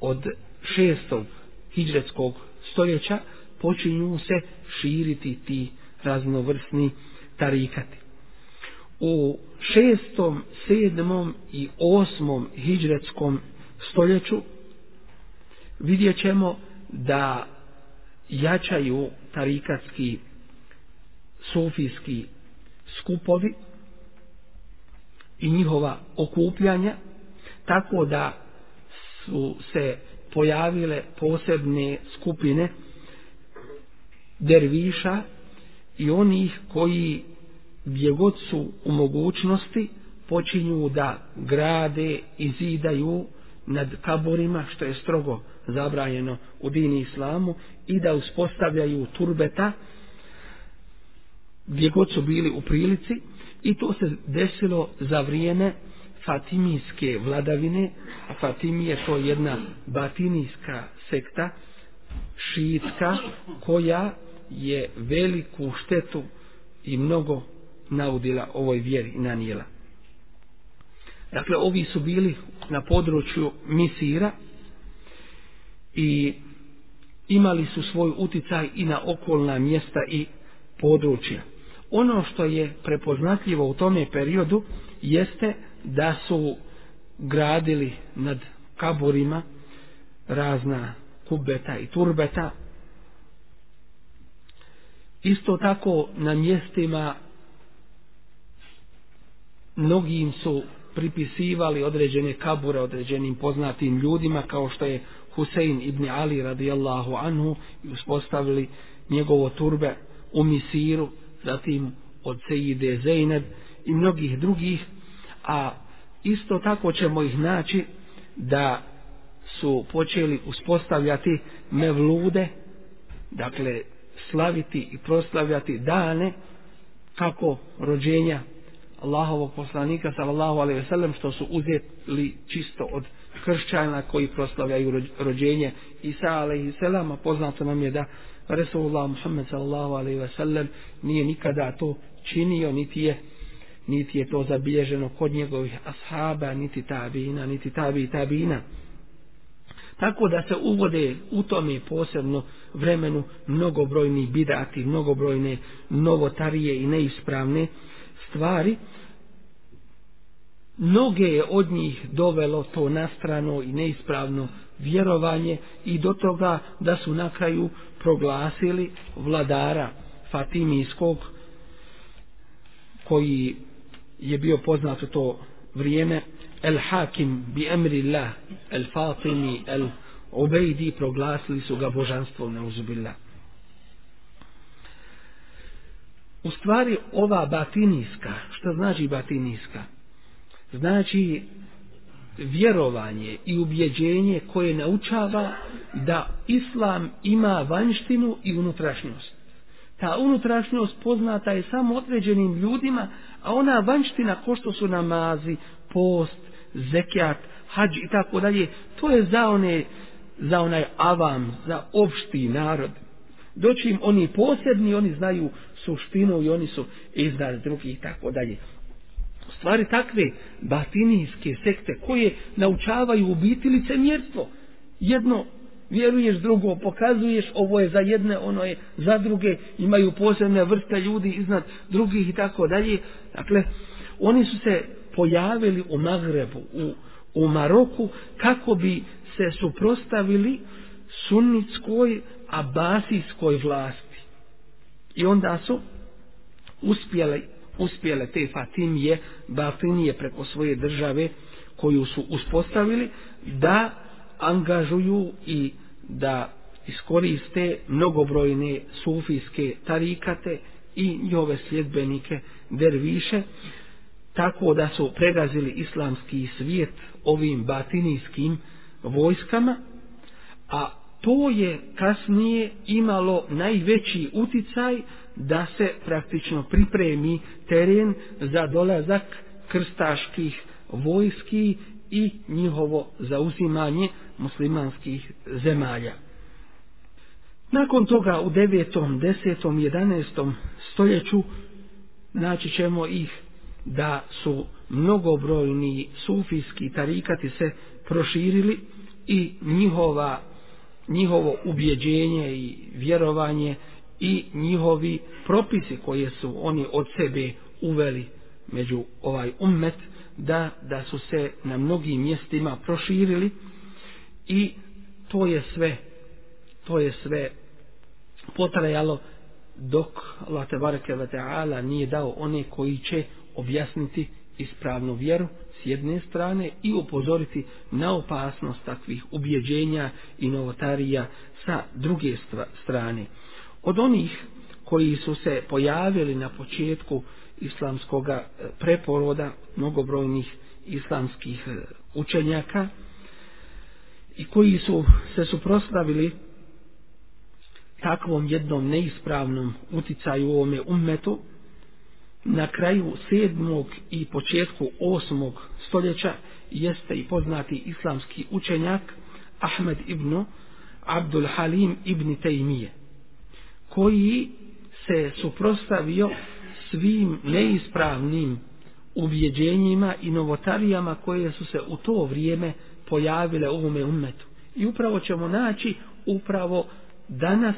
od šestog hijđretskog stoljeća, počinju se širiti ti raznovrsni tarikati. U šestom, sedmom i osmom hijđretskom stoljeću vidjet ćemo da jačaju tarikatski sufijski skupovi i njihova okupljanja tako da su se pojavile posebne skupine derviša i onih koji gdje god su u mogućnosti počinju da grade i zidaju nad kaborima što je strogo zabranjeno u dini islamu i da uspostavljaju turbeta gdje god su bili u prilici. I to se desilo za vrijeme Fatimijske vladavine a Fatimije to je jedna batinijska sekta šiitska koja je veliku štetu i mnogo naudila ovoj vjeri i nanijela. Dakle, ovi su bili na području Misira i imali su svoj uticaj i na okolna mjesta i područja. Ono što je prepoznatljivo u tome periodu jeste da su gradili nad kaburima razna kubeta i turbeta. Isto tako na mjestima mnogim su pripisivali određene kabure određenim poznatim ljudima kao što je Husein ibn Ali radijallahu anhu i uspostavili njegovo turbe u Misiru, zatim od Sejide Zeyneb i mnogih drugih, a isto tako ćemo ih naći da su počeli uspostavljati mevlude, dakle slaviti i proslavljati dane kako rođenja Allahovog poslanika sallallahu alejhi ve sellem što su uzeli čisto od kršćana koji proslavljaju rođenje Isa alejhi selam poznato nam je da Resulullah Muhammed sallallahu alejhi ve sellem nije nikada to činio niti je niti je to zabilježeno kod njegovih ashaba niti tabina niti tabi tabina. Tako da se uvode u tome posebno vremenu mnogobrojni bidati, mnogobrojne novotarije i neispravne stvari. Mnoge je od njih dovelo to nastrano i neispravno vjerovanje i do toga da su na kraju proglasili vladara Fatimijskog koji je bio poznat u to vrijeme الحاكم Hakim bi الفاطمي العبيدي Fatimi El Ubejdi proglasili su ga božanstvom neuzubillah u stvari ova batinijska što znači batinijska znači vjerovanje i ubjeđenje koje naučava da islam ima vanjštinu i unutrašnjost. Ta unutrašnjost poznata je samo određenim ljudima, a ona vanjština ko što su namazi, post, zekijat, hađ i tako dalje, to je za one za onaj avam, za opšti narod. Doći im oni posebni, oni znaju suštinu i oni su iznad drugih i tako dalje stvari takve batinijske sekte koje naučavaju u biti licemjerstvo. Jedno vjeruješ, drugo pokazuješ, ovo je za jedne, ono je za druge, imaju posebne vrste ljudi iznad drugih i tako dalje. Dakle, oni su se pojavili u Magrebu, u, u Maroku, kako bi se suprostavili sunnitskoj abasijskoj vlasti. I onda su uspjele, uspjele te Fatimije, Batinije preko svoje države koju su uspostavili da angažuju i da iskoriste mnogobrojne sufijske tarikate i njove sljedbenike derviše tako da su pregazili islamski svijet ovim batinijskim vojskama a to je kasnije imalo najveći uticaj da se praktično pripremi teren za dolazak krstaških vojski i njihovo zauzimanje muslimanskih zemalja. Nakon toga u 9., 10., 11. stoljeću naći ćemo ih da su mnogobrojni sufijski tarikati se proširili i njihova njihovo ubjeđenje i vjerovanje i njihovi propisi koje su oni od sebe uveli među ovaj ummet da, da su se na mnogim mjestima proširili i to je sve to je sve potrajalo dok Allah te bareke ve taala nije dao one koji će objasniti ispravnu vjeru s jedne strane i upozoriti na opasnost takvih ubjeđenja i novotarija sa druge strane. Od onih koji su se pojavili na početku islamskog e, preporoda mnogobrojnih islamskih e, učenjaka i koji su se suprostavili takvom jednom neispravnom uticaju u ovome ummetu na kraju sedmog i početku osmog stoljeća jeste i poznati islamski učenjak Ahmed ibn Abdul Halim ibn Tejmije koji se suprostavio svim neispravnim ubjeđenjima i novotarijama koje su se u to vrijeme pojavile u ovome ummetu. I upravo ćemo naći upravo danas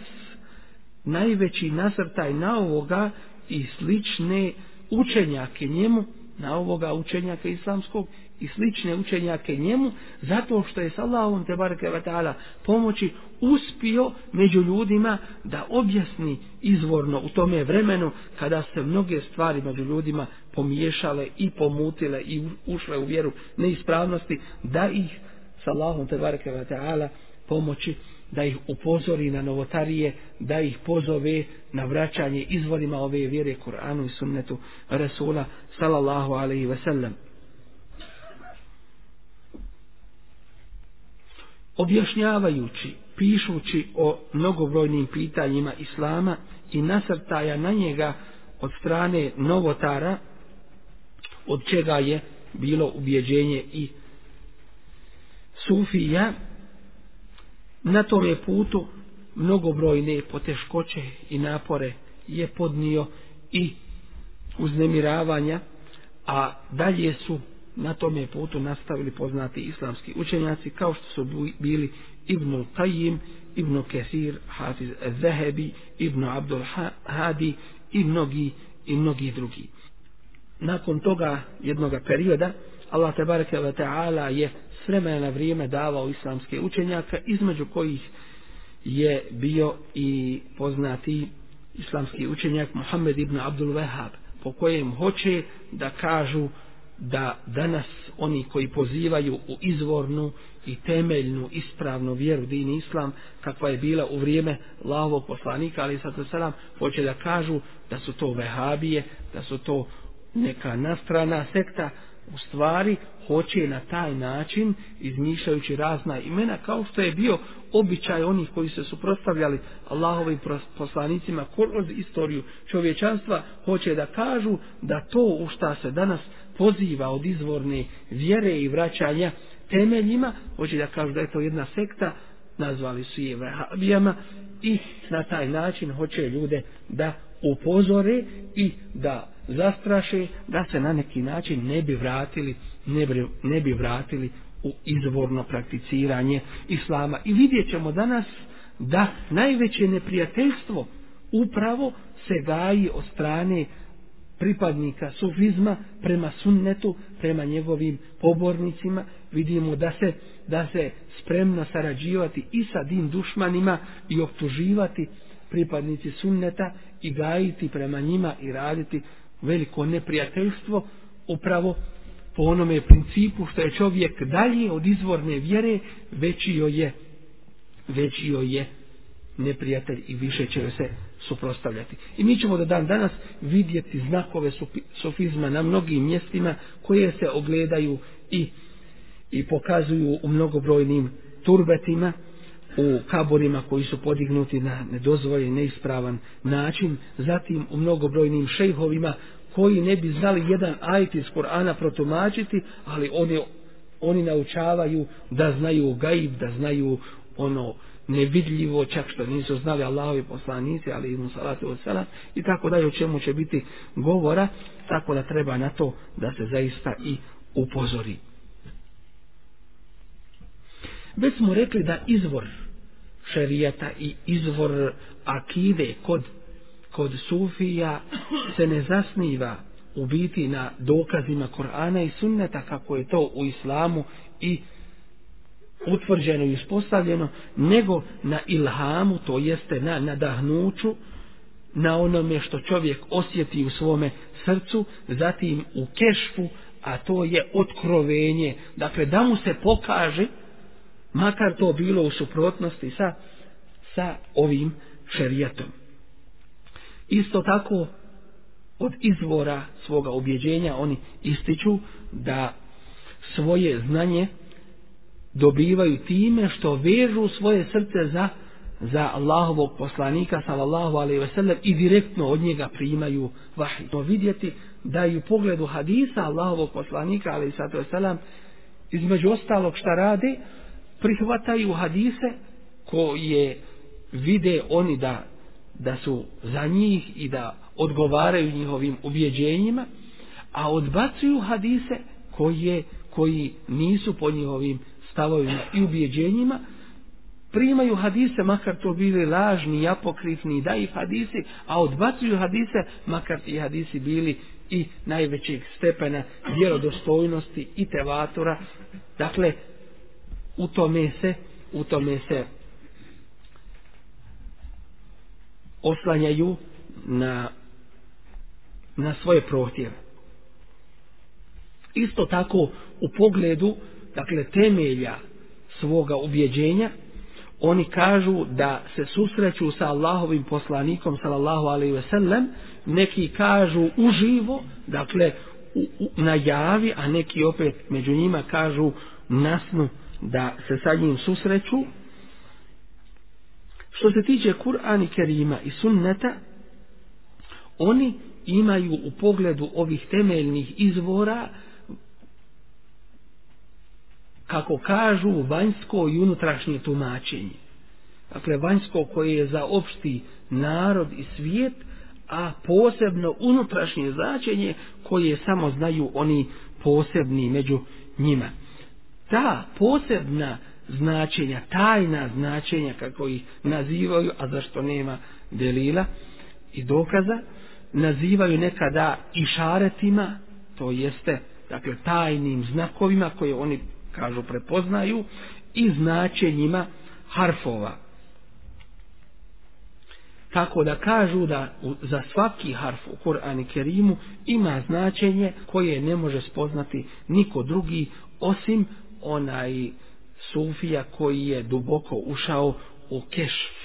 najveći nasrtaj na ovoga i slične učenjake njemu, na ovoga učenjaka islamskog i slične učenjake njemu, zato što je s Allahom te ta'ala pomoći uspio među ljudima da objasni izvorno u tome vremenu kada se mnoge stvari među ljudima pomiješale i pomutile i ušle u vjeru neispravnosti, da ih s Allahom te ta'ala pomoći da ih upozori na novotarije, da ih pozove na vraćanje izvorima ove vjere Kur'anu i sunnetu Rasula sallallahu alaihi ve sellem. Objašnjavajući, pišući o mnogobrojnim pitanjima Islama i nasrtaja na njega od strane novotara, od čega je bilo ubjeđenje i Sufija, na tom je putu mnogobrojne poteškoće i napore je podnio i uznemiravanja, a dalje su na tom je putu nastavili poznati islamski učenjaci kao što su bili Ibn Qayyim, Ibn Kesir, Hafiz Zahebi, Ibn Abdul Hadi i mnogi, i mnogi drugi. Nakon toga jednoga perioda, Allah tebareke ve ta'ala je s vremena na vrijeme davao islamske učenjaka, između kojih je bio i poznati islamski učenjak Muhammed ibn Abdul Wahab, po kojem hoće da kažu da danas oni koji pozivaju u izvornu i temeljnu ispravnu vjeru din islam kakva je bila u vrijeme lavog poslanika ali sad selam hoće da kažu da su to vehabije da su to neka nastrana sekta u stvari hoće na taj način izmišljajući razna imena kao što je bio običaj onih koji se suprotstavljali Allahovim poslanicima kroz istoriju čovječanstva hoće da kažu da to u šta se danas poziva od izvorne vjere i vraćanja temeljima hoće da kažu da je to jedna sekta nazvali su je vehabijama i na taj način hoće ljude da upozore i da zastraše da se na neki način ne bi vratili ne bi, ne bi vratili u izvorno prakticiranje islama. I vidjet ćemo danas da najveće neprijateljstvo upravo se gaji od strane pripadnika sufizma prema sunnetu, prema njegovim pobornicima, vidimo da se, da se spremno sarađivati i sa din dušmanima i optuživati pripadnici sunneta i gajiti prema njima i raditi veliko neprijateljstvo upravo po onome principu što je čovjek dalje od izvorne vjere veći joj je veći joj je neprijatelj i više će se suprostavljati. I mi ćemo do dan danas vidjeti znakove sofizma na mnogim mjestima koje se ogledaju i, i pokazuju u mnogobrojnim turbetima u kaborima koji su podignuti na nedozvoljen, neispravan način, zatim u mnogobrojnim šejhovima koji ne bi znali jedan ajit iz Korana protumačiti, ali oni, oni naučavaju da znaju gaib, da znaju ono nevidljivo, čak što nisu znali Allahovi poslanici, ali i salatu od sela, i tako dalje, o čemu će biti govora, tako da treba na to da se zaista i upozori. Već smo rekli da izvor šerijata i izvor akide kod, kod sufija se ne zasniva u biti na dokazima Korana i sunneta kako je to u islamu i utvrđeno i uspostavljeno, nego na ilhamu, to jeste na nadahnuću, na onome što čovjek osjeti u svome srcu, zatim u kešfu, a to je otkrovenje, dakle da mu se pokaže, makar to bilo u suprotnosti sa, sa ovim šerijatom. Isto tako, od izvora svoga objeđenja oni ističu da svoje znanje dobivaju time što vežu svoje srce za za Allahovog poslanika sallallahu alejhi ve sellem i direktno od njega primaju vahij. To vidjeti da i u pogledu hadisa Allahovog poslanika alejhi ve sellem između ostalog šta radi, prihvataju hadise koje vide oni da da su za njih i da odgovaraju njihovim ubjeđenjima, a odbacuju hadise koje, koji nisu po njihovim stavovima i ubjeđenjima, primaju hadise, makar to bili lažni, apokrifni, da i hadisi, a odbacuju hadise, makar ti hadisi bili i najvećeg stepena vjerodostojnosti i tevatora. Dakle, u tome se, u tome se oslanjaju na, na svoje prohtjeve. Isto tako u pogledu dakle temelja svoga ubjeđenja oni kažu da se susreću sa Allahovim poslanikom sallallahu alejhi ve sellem neki kažu uživo dakle u, u, na javi a neki opet među njima kažu nasnu da se sa njim susreću što se tiče Kur'ana Kerima i Sunneta oni imaju u pogledu ovih temeljnih izvora kako kažu vanjsko i unutrašnje tumačenje. Dakle, vanjsko koje je za opšti narod i svijet, a posebno unutrašnje značenje koje samo znaju oni posebni među njima. Ta posebna značenja, tajna značenja kako ih nazivaju, a zašto nema delila i dokaza, nazivaju nekada i šaretima, to jeste, dakle, tajnim znakovima koje oni, kažu, prepoznaju i značenjima harfova. Tako da kažu da za svaki harf u Kur'an Kerimu ima značenje koje ne može spoznati niko drugi osim onaj sufija koji je duboko ušao u kešf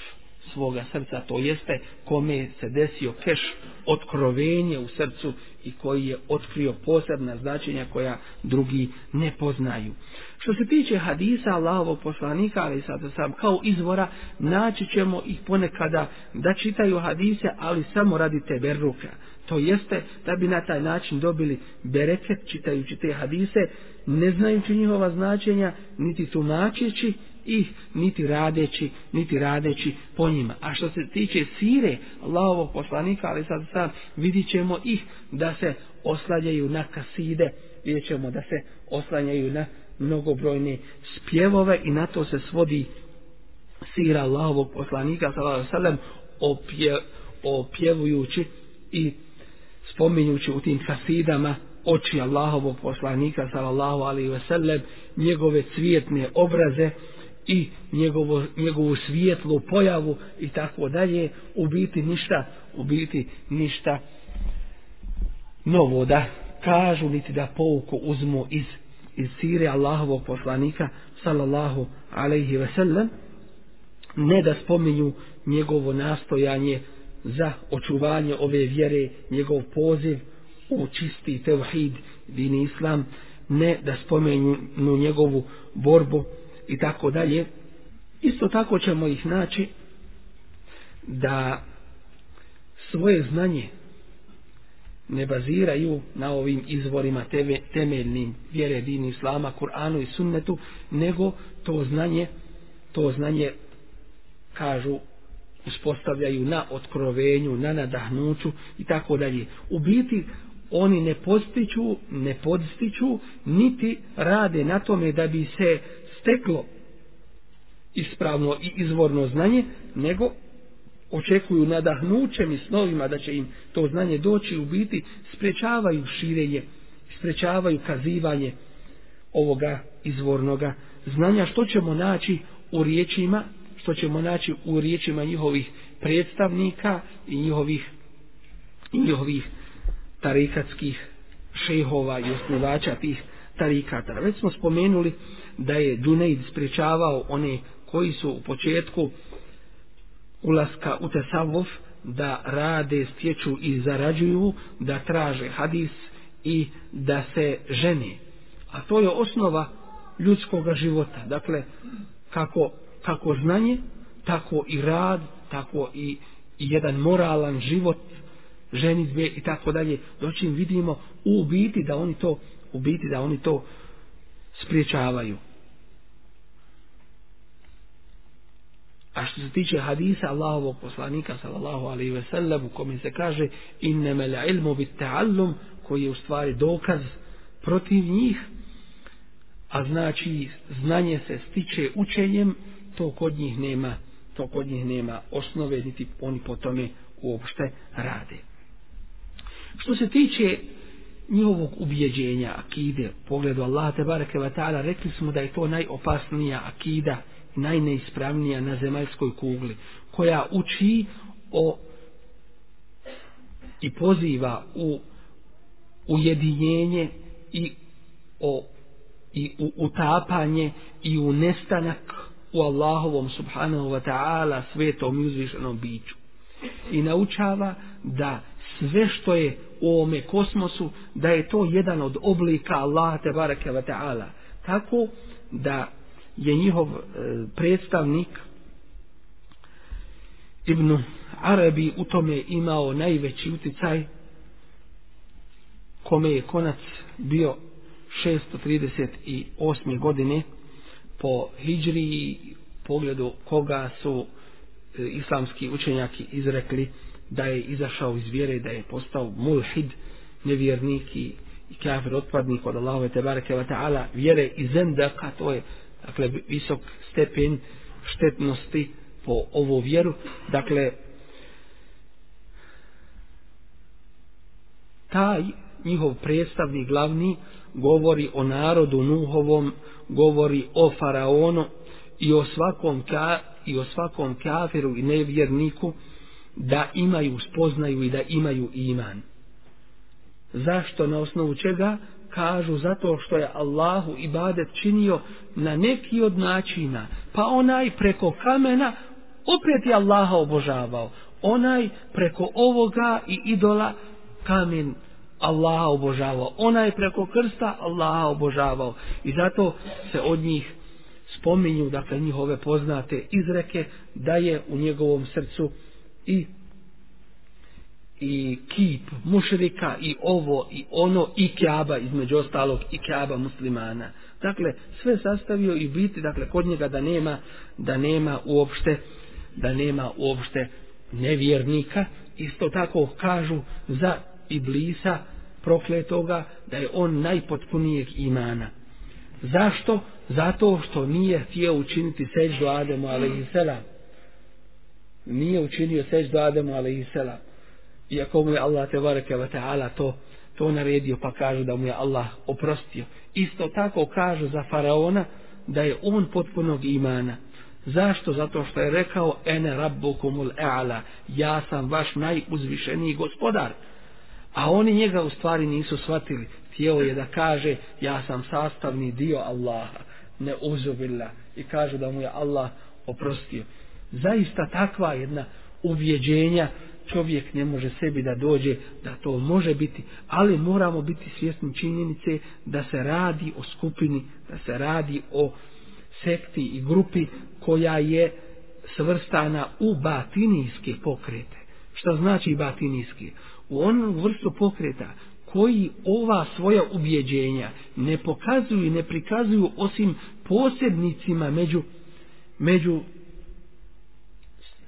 svoga srca, to jeste kome se desio keš otkrovenje u srcu i koji je otkrio posebna značenja koja drugi ne poznaju. Što se tiče hadisa Allahovog poslanika, ali sad sam kao izvora, naći ćemo ih ponekada da čitaju hadise, ali samo radi tebe ruka. To jeste da bi na taj način dobili bereket čitajući te hadise, ne znajući njihova značenja, niti tumačeći ih, niti radeći, niti radeći po njima. A što se tiče sire Allahovog poslanika, ali sad sad vidit ćemo ih da se oslanjaju na kaside, vidjet ćemo da se oslanjaju na mnogobrojne spjevove i na to se svodi sira Allahovog poslanika sallallahu alejhi ve opje, opjevujući i spominjući u tim kasidama oči Allahovog poslanika sallallahu alejhi ve sellem njegove cvjetne obraze i njegovo, njegovu svijetlu pojavu i tako dalje u biti ništa u biti ništa novo da kažu niti da pouku uzmu iz iz sire Allahovog poslanika sallallahu alaihi ve sellem ne da spominju njegovo nastojanje za očuvanje ove vjere njegov poziv u čisti tevhid din islam ne da spomenu njegovu borbu i tako dalje. Isto tako ćemo ih naći da svoje znanje ne baziraju na ovim izvorima teme, temeljnim vjere din islama, Kur'anu i sunnetu, nego to znanje, to znanje kažu uspostavljaju na otkrovenju, na nadahnuću i tako dalje. U biti oni ne postiću, ne podstiću, niti rade na tome da bi se steklo ispravno i izvorno znanje, nego očekuju nadahnućem i snovima da će im to znanje doći u biti, sprečavaju širenje, sprečavaju kazivanje ovoga izvornoga znanja, što ćemo naći u riječima, što ćemo naći u riječima njihovih predstavnika i njihovih, i njihovih tarikatskih šehova i osnivača tih tarikata. Već smo spomenuli da je Dunejd sprečavao one koji su u početku ulaska u Tesavov da rade, stječu i zarađuju, da traže hadis i da se žene. A to je osnova ljudskog života. Dakle, kako, kako znanje, tako i rad, tako i, i jedan moralan život ženitbe i tako dalje. Doći vidimo u biti da oni to u biti da oni to spriječavaju. A što se tiče hadisa Allahovog poslanika sallallahu alaihi ve sellem u kome se kaže inneme la ilmu bit ta'allum koji je u stvari dokaz protiv njih a znači znanje se stiče učenjem to kod njih nema to kod njih nema osnove niti oni po tome uopšte rade. Što se tiče njihovog ubjeđenja akide, pogledu Allah te bareke ve taala rekli smo da je to najopasnija akida najneispravnija na zemaljskoj kugli, koja uči o i poziva u ujedinjenje i o i u utapanje i u nestanak u Allahovom subhanahu wa ta'ala svetom i uzvišenom biću. I naučava da sve što je u ovome kosmosu, da je to jedan od oblika Allaha te barake wa ta'ala. Tako da je njihov e, predstavnik Ibn Arabi u tome imao najveći uticaj kome je konac bio 638. godine po hijri pogledu koga su e, islamski učenjaki izrekli da je izašao iz vjere, da je postao mulhid, nevjernik i, i kafir otpadnik od Allahove te bareke wa ta'ala vjere i zendaka, to je dakle visok stepen štetnosti po ovu vjeru. Dakle taj njihov predstavnik glavni govori o narodu Nuhovom govori o faraonu i o svakom ka, i o svakom kafiru i nevjerniku da imaju spoznaju i da imaju iman. Zašto na osnovu čega? Kažu zato što je Allahu ibadet činio na neki od načina pa onaj preko kamena opet je Allaha obožavao. Onaj preko ovoga i idola kamen Allaha obožavao. Onaj preko krsta Allaha obožavao. I zato se od njih spominju dakle njihove poznate izreke da je u njegovom srcu i i kip mušrika i ovo i ono i kjaba između ostalog i kjaba muslimana. Dakle sve sastavio i biti dakle kod njega da nema da nema uopšte da nema uopšte nevjernika. Isto tako kažu za iblisa prokletoga da je on najpotpunijeg imana. Zašto? zato što nije htio učiniti seđu Ademu alaihisselam nije učinio seđu Ademu alaihisselam iako mu je Allah te bareke ve taala to to naredio pa kažu da mu je Allah oprostio. Isto tako kažu za faraona da je on potpunog imana. Zašto? Zato što je rekao ene rabbukumul e'ala, ja sam vaš najuzvišeniji gospodar a oni njega u stvari nisu shvatili htio je da kaže ja sam sastavni dio Allaha ne uzubila i kaže da mu je Allah oprostio zaista takva jedna uvjeđenja čovjek ne može sebi da dođe da to može biti, ali moramo biti svjesni činjenice da se radi o skupini, da se radi o sekti i grupi koja je svrstana u batinijske pokrete. Šta znači batinijski? U onu vrstu pokreta koji ova svoja ubjeđenja ne pokazuju i ne prikazuju osim posebnicima među, među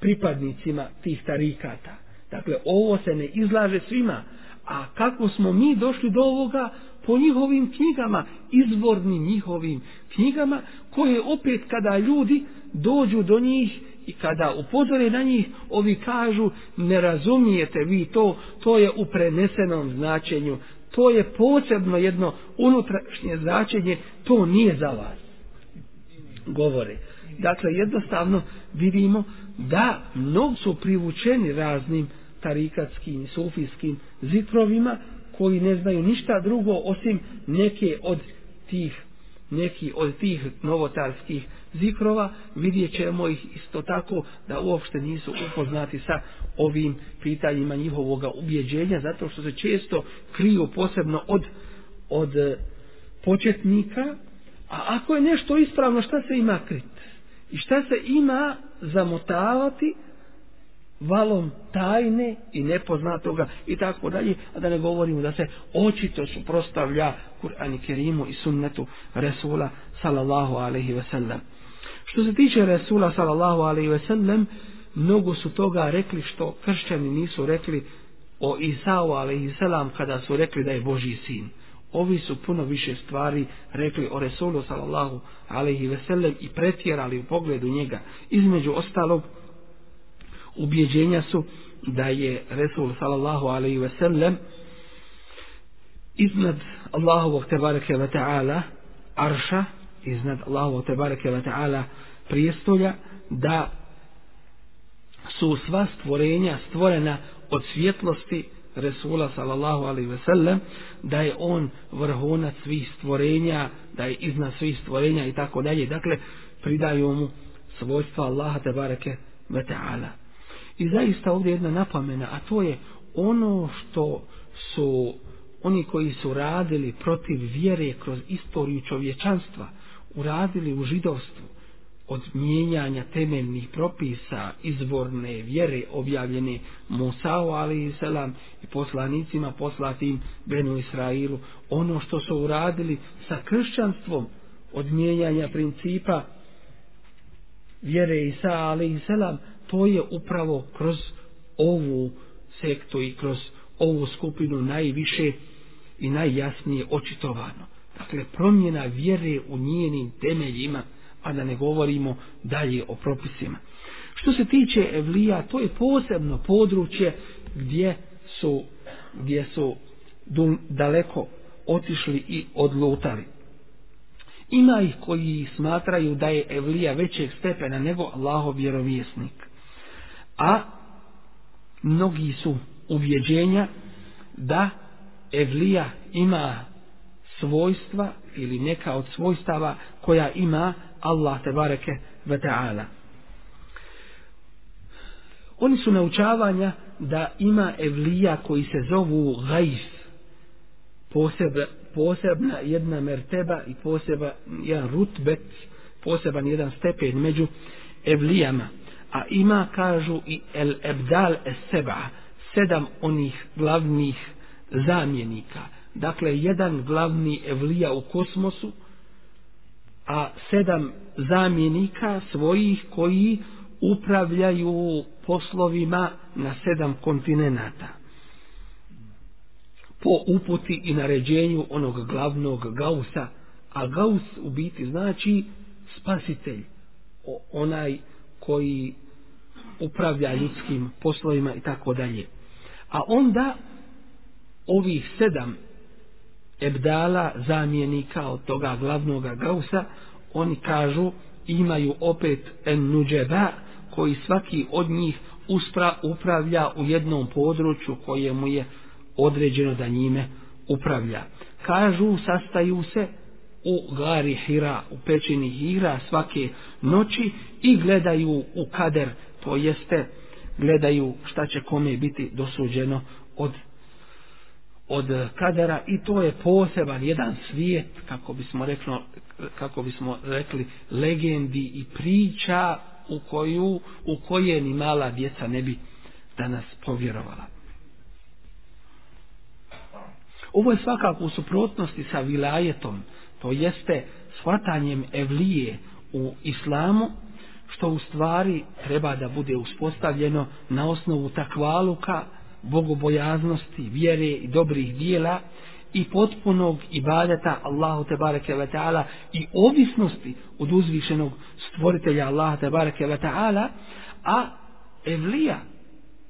pripadnicima tih tarikata. Dakle, ovo se ne izlaže svima. A kako smo mi došli do ovoga? Po njihovim knjigama, izvornim njihovim knjigama, koje opet kada ljudi dođu do njih i kada upozore na njih, ovi kažu, ne razumijete vi to, to je u prenesenom značenju, to je posebno jedno unutrašnje značenje, to nije za vas. Govore. Dakle, jednostavno vidimo da mnogo su privučeni raznim tarikatskim, i sufijskim zikrovima koji ne znaju ništa drugo osim neke od tih neki od tih novotarskih zikrova vidjet ćemo ih isto tako da uopšte nisu upoznati sa ovim pitanjima njihovog ubjeđenja zato što se često kriju posebno od od e, početnika a ako je nešto ispravno šta se ima krit? I šta se ima zamotavati valom tajne i nepoznatoga i tako dalje, a da ne govorimo da se očito suprostavlja Kur'an i Kerimu i sunnetu Resula sallallahu alaihi ve sellem. Što se tiče Resula sallallahu alaihi ve sellem, mnogo su toga rekli što kršćani nisu rekli o Isao alaihi selam kada su rekli da je Boži sin. Ovi su puno više stvari rekli o Resulu sallallahu alaihi ve sellem i pretjerali u pogledu njega. Između ostalog, ubjeđenja su da je Resul sallallahu alaihi ve sellem iznad Allahovog tebareke ve ta'ala arša, iznad Allahovog tebareke ve ta'ala prijestolja, da su sva stvorenja stvorena od svjetlosti Resula sallallahu alaihi ve sellem, da je on vrhunac svih stvorenja, da je iznad svih stvorenja i tako dalje. Dakle, pridaju mu svojstva Allaha tebareke ve ta'ala. I zaista ovdje jedna napomena, a to je ono što su oni koji su radili protiv vjere kroz istoriju čovječanstva, uradili u židovstvu od mijenjanja temeljnih propisa izvorne vjere objavljene Musao ali selam i poslanicima poslatim Benu Israilu, ono što su uradili sa kršćanstvom od mijenjanja principa vjere Isa ali selam, to je upravo kroz ovu sektu i kroz ovu skupinu najviše i najjasnije očitovano. Dakle, promjena vjere u njenim temeljima, a da ne govorimo dalje o propisima. Što se tiče Evlija, to je posebno područje gdje su, gdje su daleko otišli i odlutali. Ima ih koji smatraju da je Evlija većeg stepena nego Allahov vjerovjesnik. A mnogi su uvjeđenja da Evlija ima svojstva ili neka od svojstava koja ima Allah te bareke ve taala. Oni su naučavanja da ima evlija koji se zovu gajf, posebe, posebna jedna merteba i poseba jedan rutbet, poseban jedan stepen među evlijama. A ima, kažu, i el ebdal es seba, sedam onih glavnih zamjenika. Dakle, jedan glavni evlija u kosmosu, a sedam zamjenika svojih koji upravljaju poslovima na sedam kontinenta. Po uputi i naređenju onog glavnog gausa, a gaus u biti znači spasitelj, onaj koji upravlja ljudskim poslovima i tako dalje. A onda ovih sedam ebdala zamjenika od toga glavnog gausa, oni kažu imaju opet en nuđeba koji svaki od njih uspra, upravlja u jednom području koje mu je određeno da njime upravlja. Kažu sastaju se u gari Hira, u pećini Hira svake noći i gledaju u kader, to jeste gledaju šta će kome biti dosuđeno od od kadera i to je poseban jedan svijet kako bismo rekli kako bismo rekli legendi i priča u koju u koje ni mala djeca ne bi danas povjerovala. Ovo je svakako u suprotnosti sa vilajetom, to jeste shvatanjem evlije u islamu, što u stvari treba da bude uspostavljeno na osnovu takvaluka, bogobojaznosti, vjere i dobrih dijela i potpunog ibadeta Allahu te bareke ve taala i ovisnosti od uzvišenog stvoritelja Allaha te bareke ve taala a evlija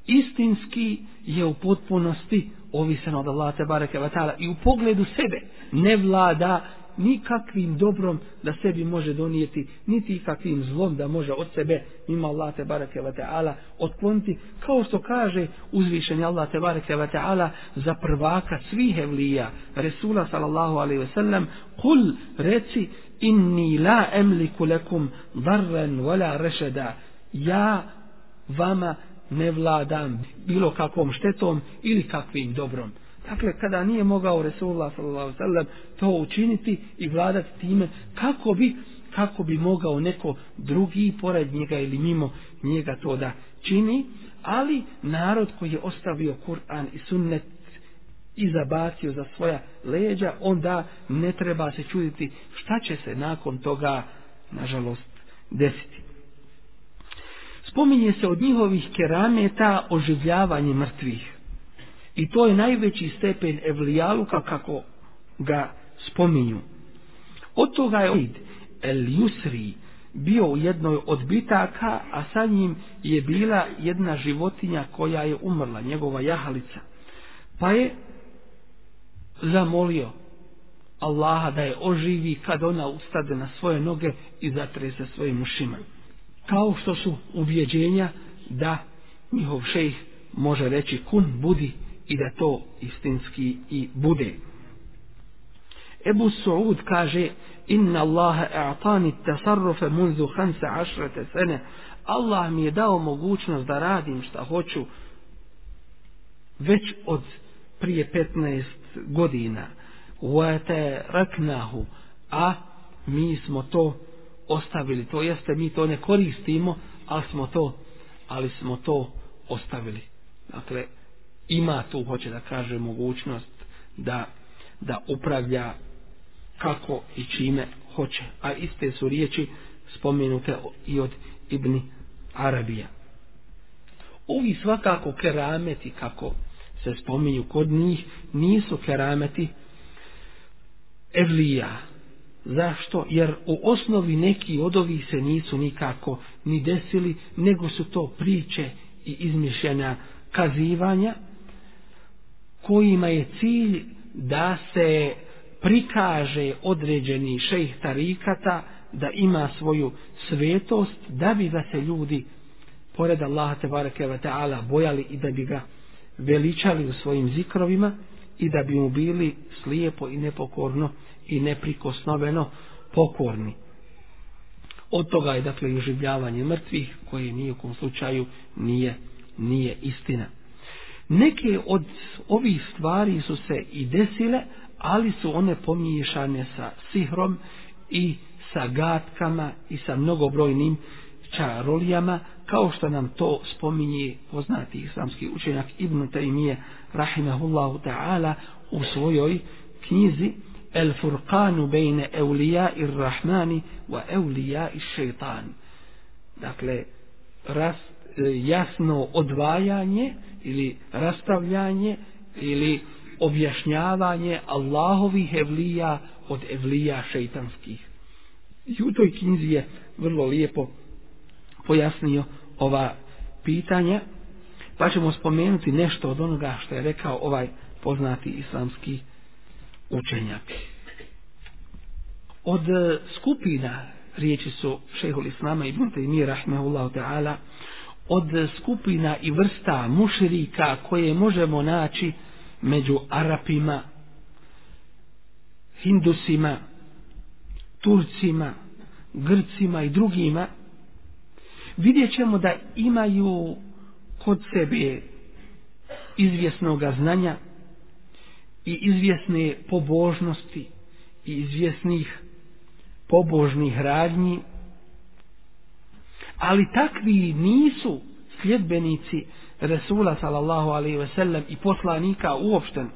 istinski je u potpunosti ovisan od Allaha te bareke ve taala i u pogledu sebe ne vlada nikakvim dobrom da sebi može donijeti, niti kakvim zlom da može od sebe, ima Allah te bareke wa ta'ala, otkloniti, kao što kaže uzvišenje Allah te bareke wa ta'ala za prvaka svih evlija, Resula sallallahu alaihi ve sellem, kul reci, inni la emliku lekum darren wala rešeda, ja vama ne vladam bilo kakvom štetom ili kakvim dobrom. Dakle, kada nije mogao Resulullah sallallahu sallam to učiniti i vladati time, kako bi, kako bi mogao neko drugi pored njega ili mimo njega to da čini, ali narod koji je ostavio Kur'an i sunnet i zabacio za svoja leđa, onda ne treba se čuditi šta će se nakon toga, nažalost, desiti. Spominje se od njihovih kerameta oživljavanje mrtvih. I to je najveći stepen evlijaluka kako ga spominju. Od toga je Oid El Yusri bio u jednoj od bitaka, a sa njim je bila jedna životinja koja je umrla, njegova jahalica. Pa je zamolio Allaha da je oživi kad ona ustade na svoje noge i zatrese svojim ušima. Kao što su ubjeđenja da njihov šejh može reći kun budi i da to istinski i bude. Ebu Suud kaže Inna Allaha a'tani tasarrufe munzu hansa ašrete sene Allah mi je dao mogućnost da radim šta hoću već od prije 15 godina. Uate raknahu a mi smo to ostavili. To jeste mi to ne koristimo ali smo to ali smo to ostavili. Dakle ima tu, hoće da kaže, mogućnost da, da upravlja kako i čime hoće. A iste su riječi spomenute i od Ibni Arabija. Ovi svakako kerameti, kako se spominju kod njih, nisu kerameti Evlija, Zašto? Jer u osnovi neki od ovih se nisu nikako ni desili, nego su to priče i izmišljena kazivanja, kojima je cilj da se prikaže određeni šejh tarikata da ima svoju svetost da bi ga se ljudi pored Allaha te bareke ve taala bojali i da bi ga veličali u svojim zikrovima i da bi mu bili slijepo i nepokorno i neprikosnoveno pokorni. Od toga je dakle uživljavanje mrtvih koje ni u kom slučaju nije, nije istina. Neke od ovih stvari su se i desile, ali su one pomiješane sa sihrom i sa gatkama i sa mnogobrojnim čarolijama, kao što nam to spominje poznati islamski učenjak Ibn Taymije rahimahullahu ta'ala u svojoj knjizi El Furqanu bejne eulija ir rahmani wa eulija ir šeitan. Dakle, raz, E, jasno odvajanje ili rastavljanje ili objašnjavanje Allahovih evlija od evlija šeitanskih. I u toj knjizi je vrlo lijepo pojasnio ova pitanja, pa ćemo spomenuti nešto od onoga što je rekao ovaj poznati islamski učenjak. Od skupina, riječi su šehol Islama i Bunte i rahmehullahu ta'ala, od skupina i vrsta muširika koje možemo naći među Arapima, Hindusima, Turcima, Grcima i drugima, vidjet ćemo da imaju kod sebe izvjesnog znanja i izvjesne pobožnosti i izvjesnih pobožnih radnji, ali takvi nisu sljedbenici Resula sallallahu alaihi ve sellem i poslanika uopšten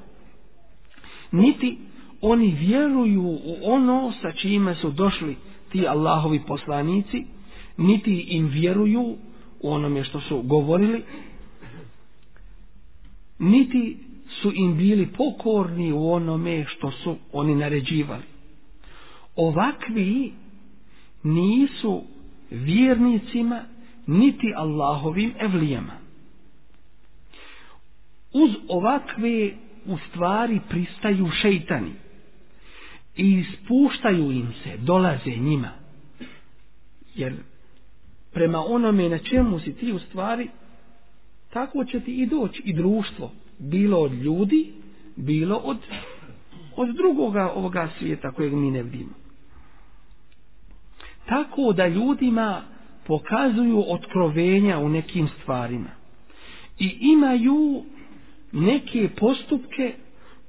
Niti oni vjeruju u ono sa čime su došli ti Allahovi poslanici, niti im vjeruju u onome što su govorili, niti su im bili pokorni u onome što su oni naređivali. Ovakvi nisu vjernicima niti Allahovim evlijama. Uz ovakve u stvari pristaju šeitani i ispuštaju im se, dolaze njima. Jer prema onome na čemu si ti u stvari, tako će ti i doći i društvo, bilo od ljudi, bilo od, od drugoga ovoga svijeta kojeg mi ne vidimo. Tako da ljudima pokazuju otkrovenja u nekim stvarima i imaju neke postupke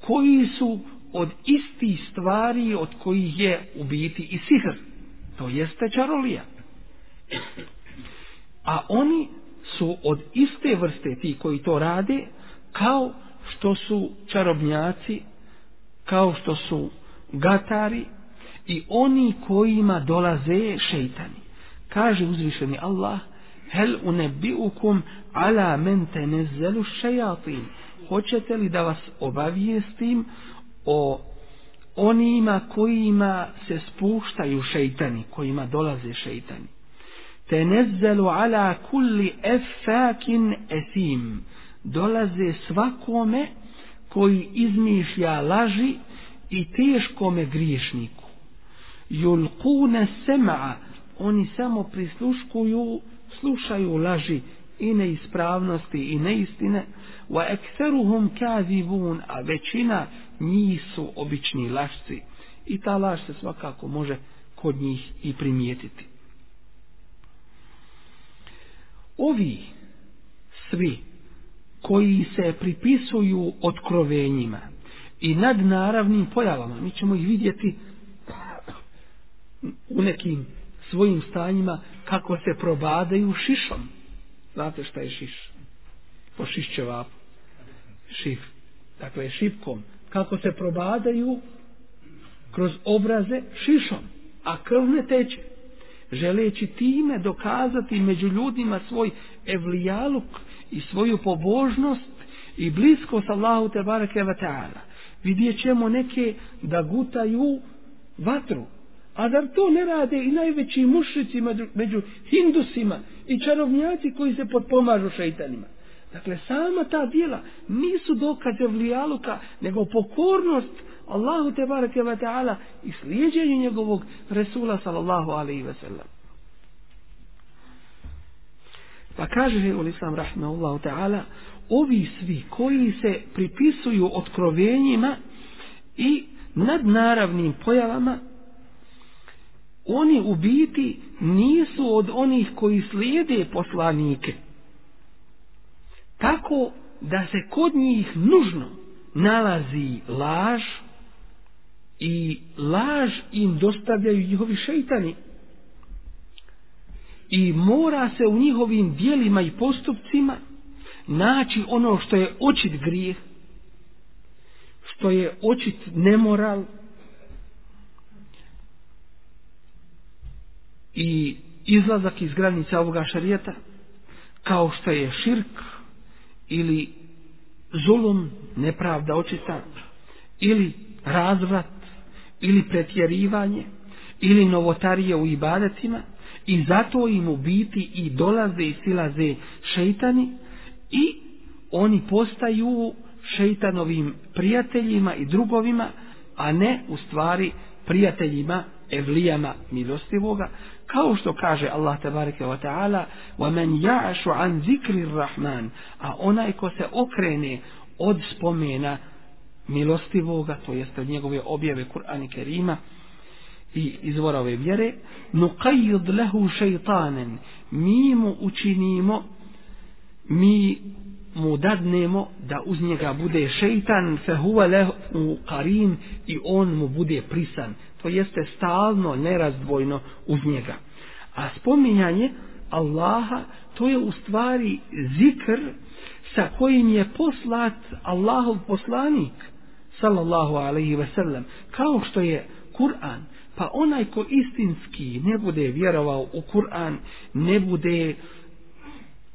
koji su od istih stvari od kojih je u biti i sihr. To jeste čarolija. A oni su od iste vrste ti koji to rade kao što su čarobnjaci, kao što su gatari i oni kojima dolaze šeitani. Kaže uzvišeni Allah, hel unebiukum ala men tenezzelu šejatin. Hoćete li da vas obavijestim o onima kojima se spuštaju šeitani, kojima dolaze šeitani? Tenezzelu ala kulli efakin esim. Dolaze svakome koji izmišlja laži i teškome griješniku. Julkune sema'a. Oni samo prisluškuju, slušaju laži i neispravnosti i neistine. Wa ekseruhum kazivun. A većina njih su obični lašci. I ta laž se svakako može kod njih i primijetiti. Ovi svi koji se pripisuju otkrovenjima i nadnaravnim pojavama, mi ćemo ih vidjeti u nekim svojim stanjima kako se probadaju šišom. Znate šta je šiš? Po šišćevapu. Šif. Dakle, šipkom. Kako se probadaju kroz obraze šišom. A krv ne teče želeći time dokazati među ljudima svoj evlijaluk i svoju pobožnost i blisko sa Allahu te bareke ve taala. Vidjet ćemo neke da gutaju vatru, A zar to ne rade i najveći mušici među hindusima i čarovnjaci koji se potpomažu šeitanima? Dakle, sama ta dijela nisu dokaze vlijaluka, nego pokornost Allahu te barake wa ta'ala i slijedjenje njegovog Resula sallallahu alaihi wa sallam. Pa kaže u Islam rahmeullahu ta'ala, ovi svi koji se pripisuju otkrovenjima i nadnaravnim pojavama, oni u biti nisu od onih koji slijede poslanike. Tako da se kod njih nužno nalazi laž i laž im dostavljaju njihovi šeitani. I mora se u njihovim dijelima i postupcima naći ono što je očit grijeh, što je očit nemoral i izlazak iz granica ovoga šarijeta, kao što je širk ili zulum, nepravda očita, ili razvrat, ili pretjerivanje, ili novotarije u ibadetima, i zato im u biti i dolaze i silaze šeitani, i oni postaju šeitanovim prijateljima i drugovima, a ne u stvari prijateljima evlijama milostivoga, kao što kaže Allah tabareke wa ta'ala wa man ya'shu an zikri a onaj ko se okrene od spomena milostivoga to jeste od njegove objave Kur'ana Kerima i izvora ove vjere nuqayyid lahu shaytanan mi mu učinimo mi mu dadnemo da uz njega bude šeitan fe huwa lahu qarin i on mu bude prisan. To jeste stalno nerazdvojno uz njega a spominjanje Allaha to je u stvari zikr sa kojim je poslat Allahov poslanik sallallahu alaihi ve sellem kao što je Kur'an. Pa onaj ko istinski ne bude vjerovao u Kur'an ne bude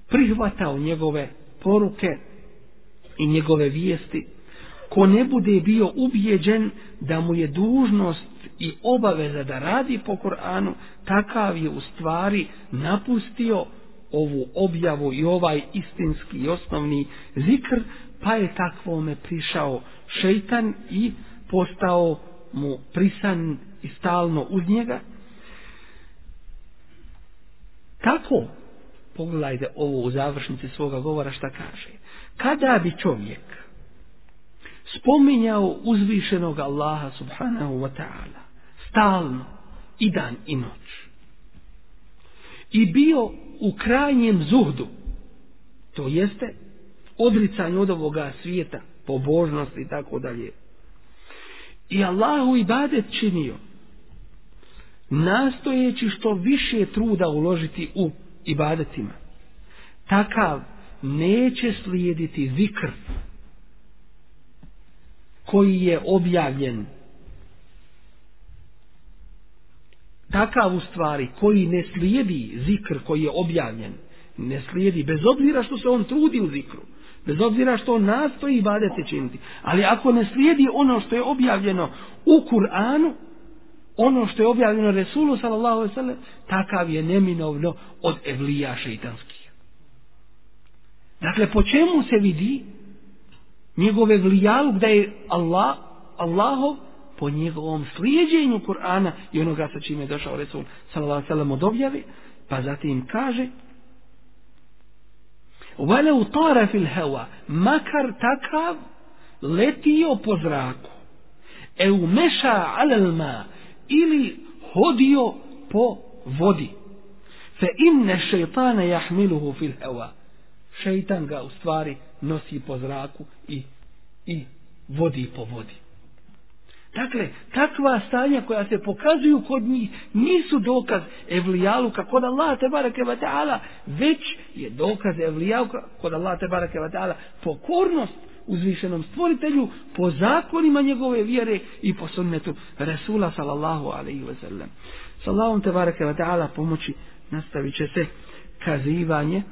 prihvatao njegove poruke i njegove vijesti, ko ne bude bio ubijeđen da mu je dužnost i obaveza da radi po Koranu, takav je u stvari napustio ovu objavu i ovaj istinski i osnovni zikr, pa je takvome prišao šeitan i postao mu prisan i stalno uz njega. Tako pogledajte ovo u završnici svoga govora šta kaže. Kada bi čovjek spominjao uzvišenog Allaha subhanahu wa ta'ala stalno i dan i noć i bio u krajnjem zuhdu to jeste odricanje od ovoga svijeta pobožnost i tako dalje i Allahu ibadet činio nastojeći što više truda uložiti u ibadetima. Takav neće slijediti zikr koji je objavljen. Takav u stvari koji ne slijedi zikr koji je objavljen. Ne slijedi bez obzira što se on trudi u zikru. Bez obzira što on nastoji ibadete činiti. Ali ako ne slijedi ono što je objavljeno u Kur'anu, ono što je objavljeno Resulu sallallahu alejhi ve sellem takav je neminovno od evlija šejtanskih. Dakle, po čemu se vidi njegove vlijaluk da je Allah, Allahov po njegovom slijedjenju Kur'ana i onoga sa čime je došao Resul sallallahu alejhi ve od objave, pa zatim kaže Walau tara fil heva, makar takav letio po zraku e umeša alal ma ili hodio po vodi. Fe inne šeitane jahmiluhu fil heva. Šeitan ga u stvari nosi po zraku i, i vodi po vodi. Dakle, takva stanja koja se pokazuju kod njih nisu dokaz evlijaluka kod Allah te barake wa ta'ala, već je dokaz evlijaluka kod Allah te barake wa ta'ala pokornost uzvišenom stvoritelju po zakonima njegove vjere i po sunnetu Resula sallallahu alaihi wa sallam. Sallahu te barake wa ta'ala pomoći nastavit će se kazivanje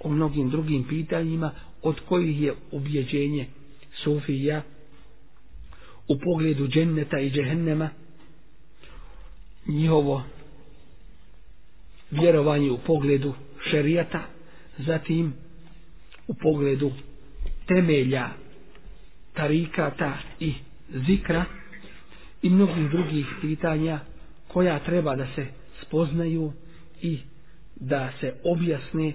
o mnogim drugim pitanjima od kojih je ubjeđenje Sufija u pogledu dženneta i džehennema njihovo vjerovanje u pogledu šerijata, zatim u pogledu temelja tarikata i zikra i mnogih drugih pitanja koja treba da se spoznaju i da se objasne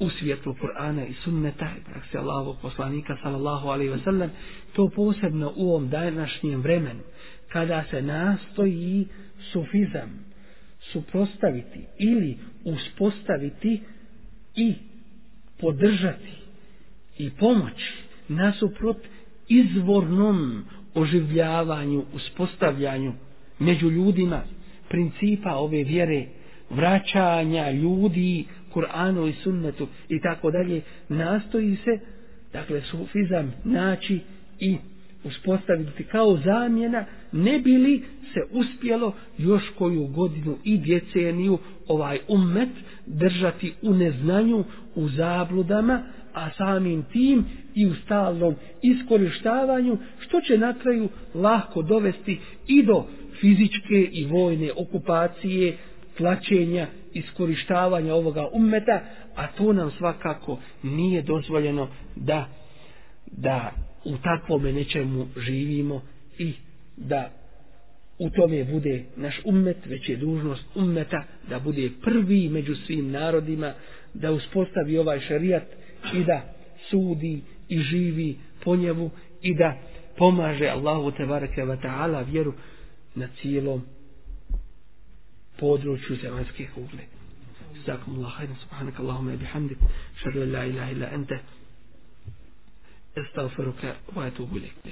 u svijetu Kur'ana i sunneta i praksi Allahovog poslanika sallallahu alaihi wasallam to posebno u ovom današnjem vremenu kada se nastoji sufizam suprostaviti ili uspostaviti i podržati i pomoći nasuprot izvornom oživljavanju, uspostavljanju među ljudima principa ove vjere, vraćanja ljudi Kur'anu i sunnetu i tako dalje, nastoji se, dakle, sufizam naći i uspostaviti kao zamjena, ne bili se uspjelo još koju godinu i djeceniju ovaj ummet držati u neznanju, u zabludama, a samim tim i u stalnom iskorištavanju, što će na kraju lahko dovesti i do fizičke i vojne okupacije, tlačenja, iskorištavanja ovoga ummeta, a to nam svakako nije dozvoljeno da, da u takvome nečemu živimo i da u tome bude naš ummet, već je dužnost ummeta da bude prvi među svim narodima, da uspostavi ovaj šarijat i da sudi i živi po njemu i da pomaže Allahu te bareke ve taala vjeru na cijelom području zemaljske kugle. Zakum Allah hajde, subhanak Allahumma bihamdik, šadu la ilaha illa ente, استغفرك واتوب اليك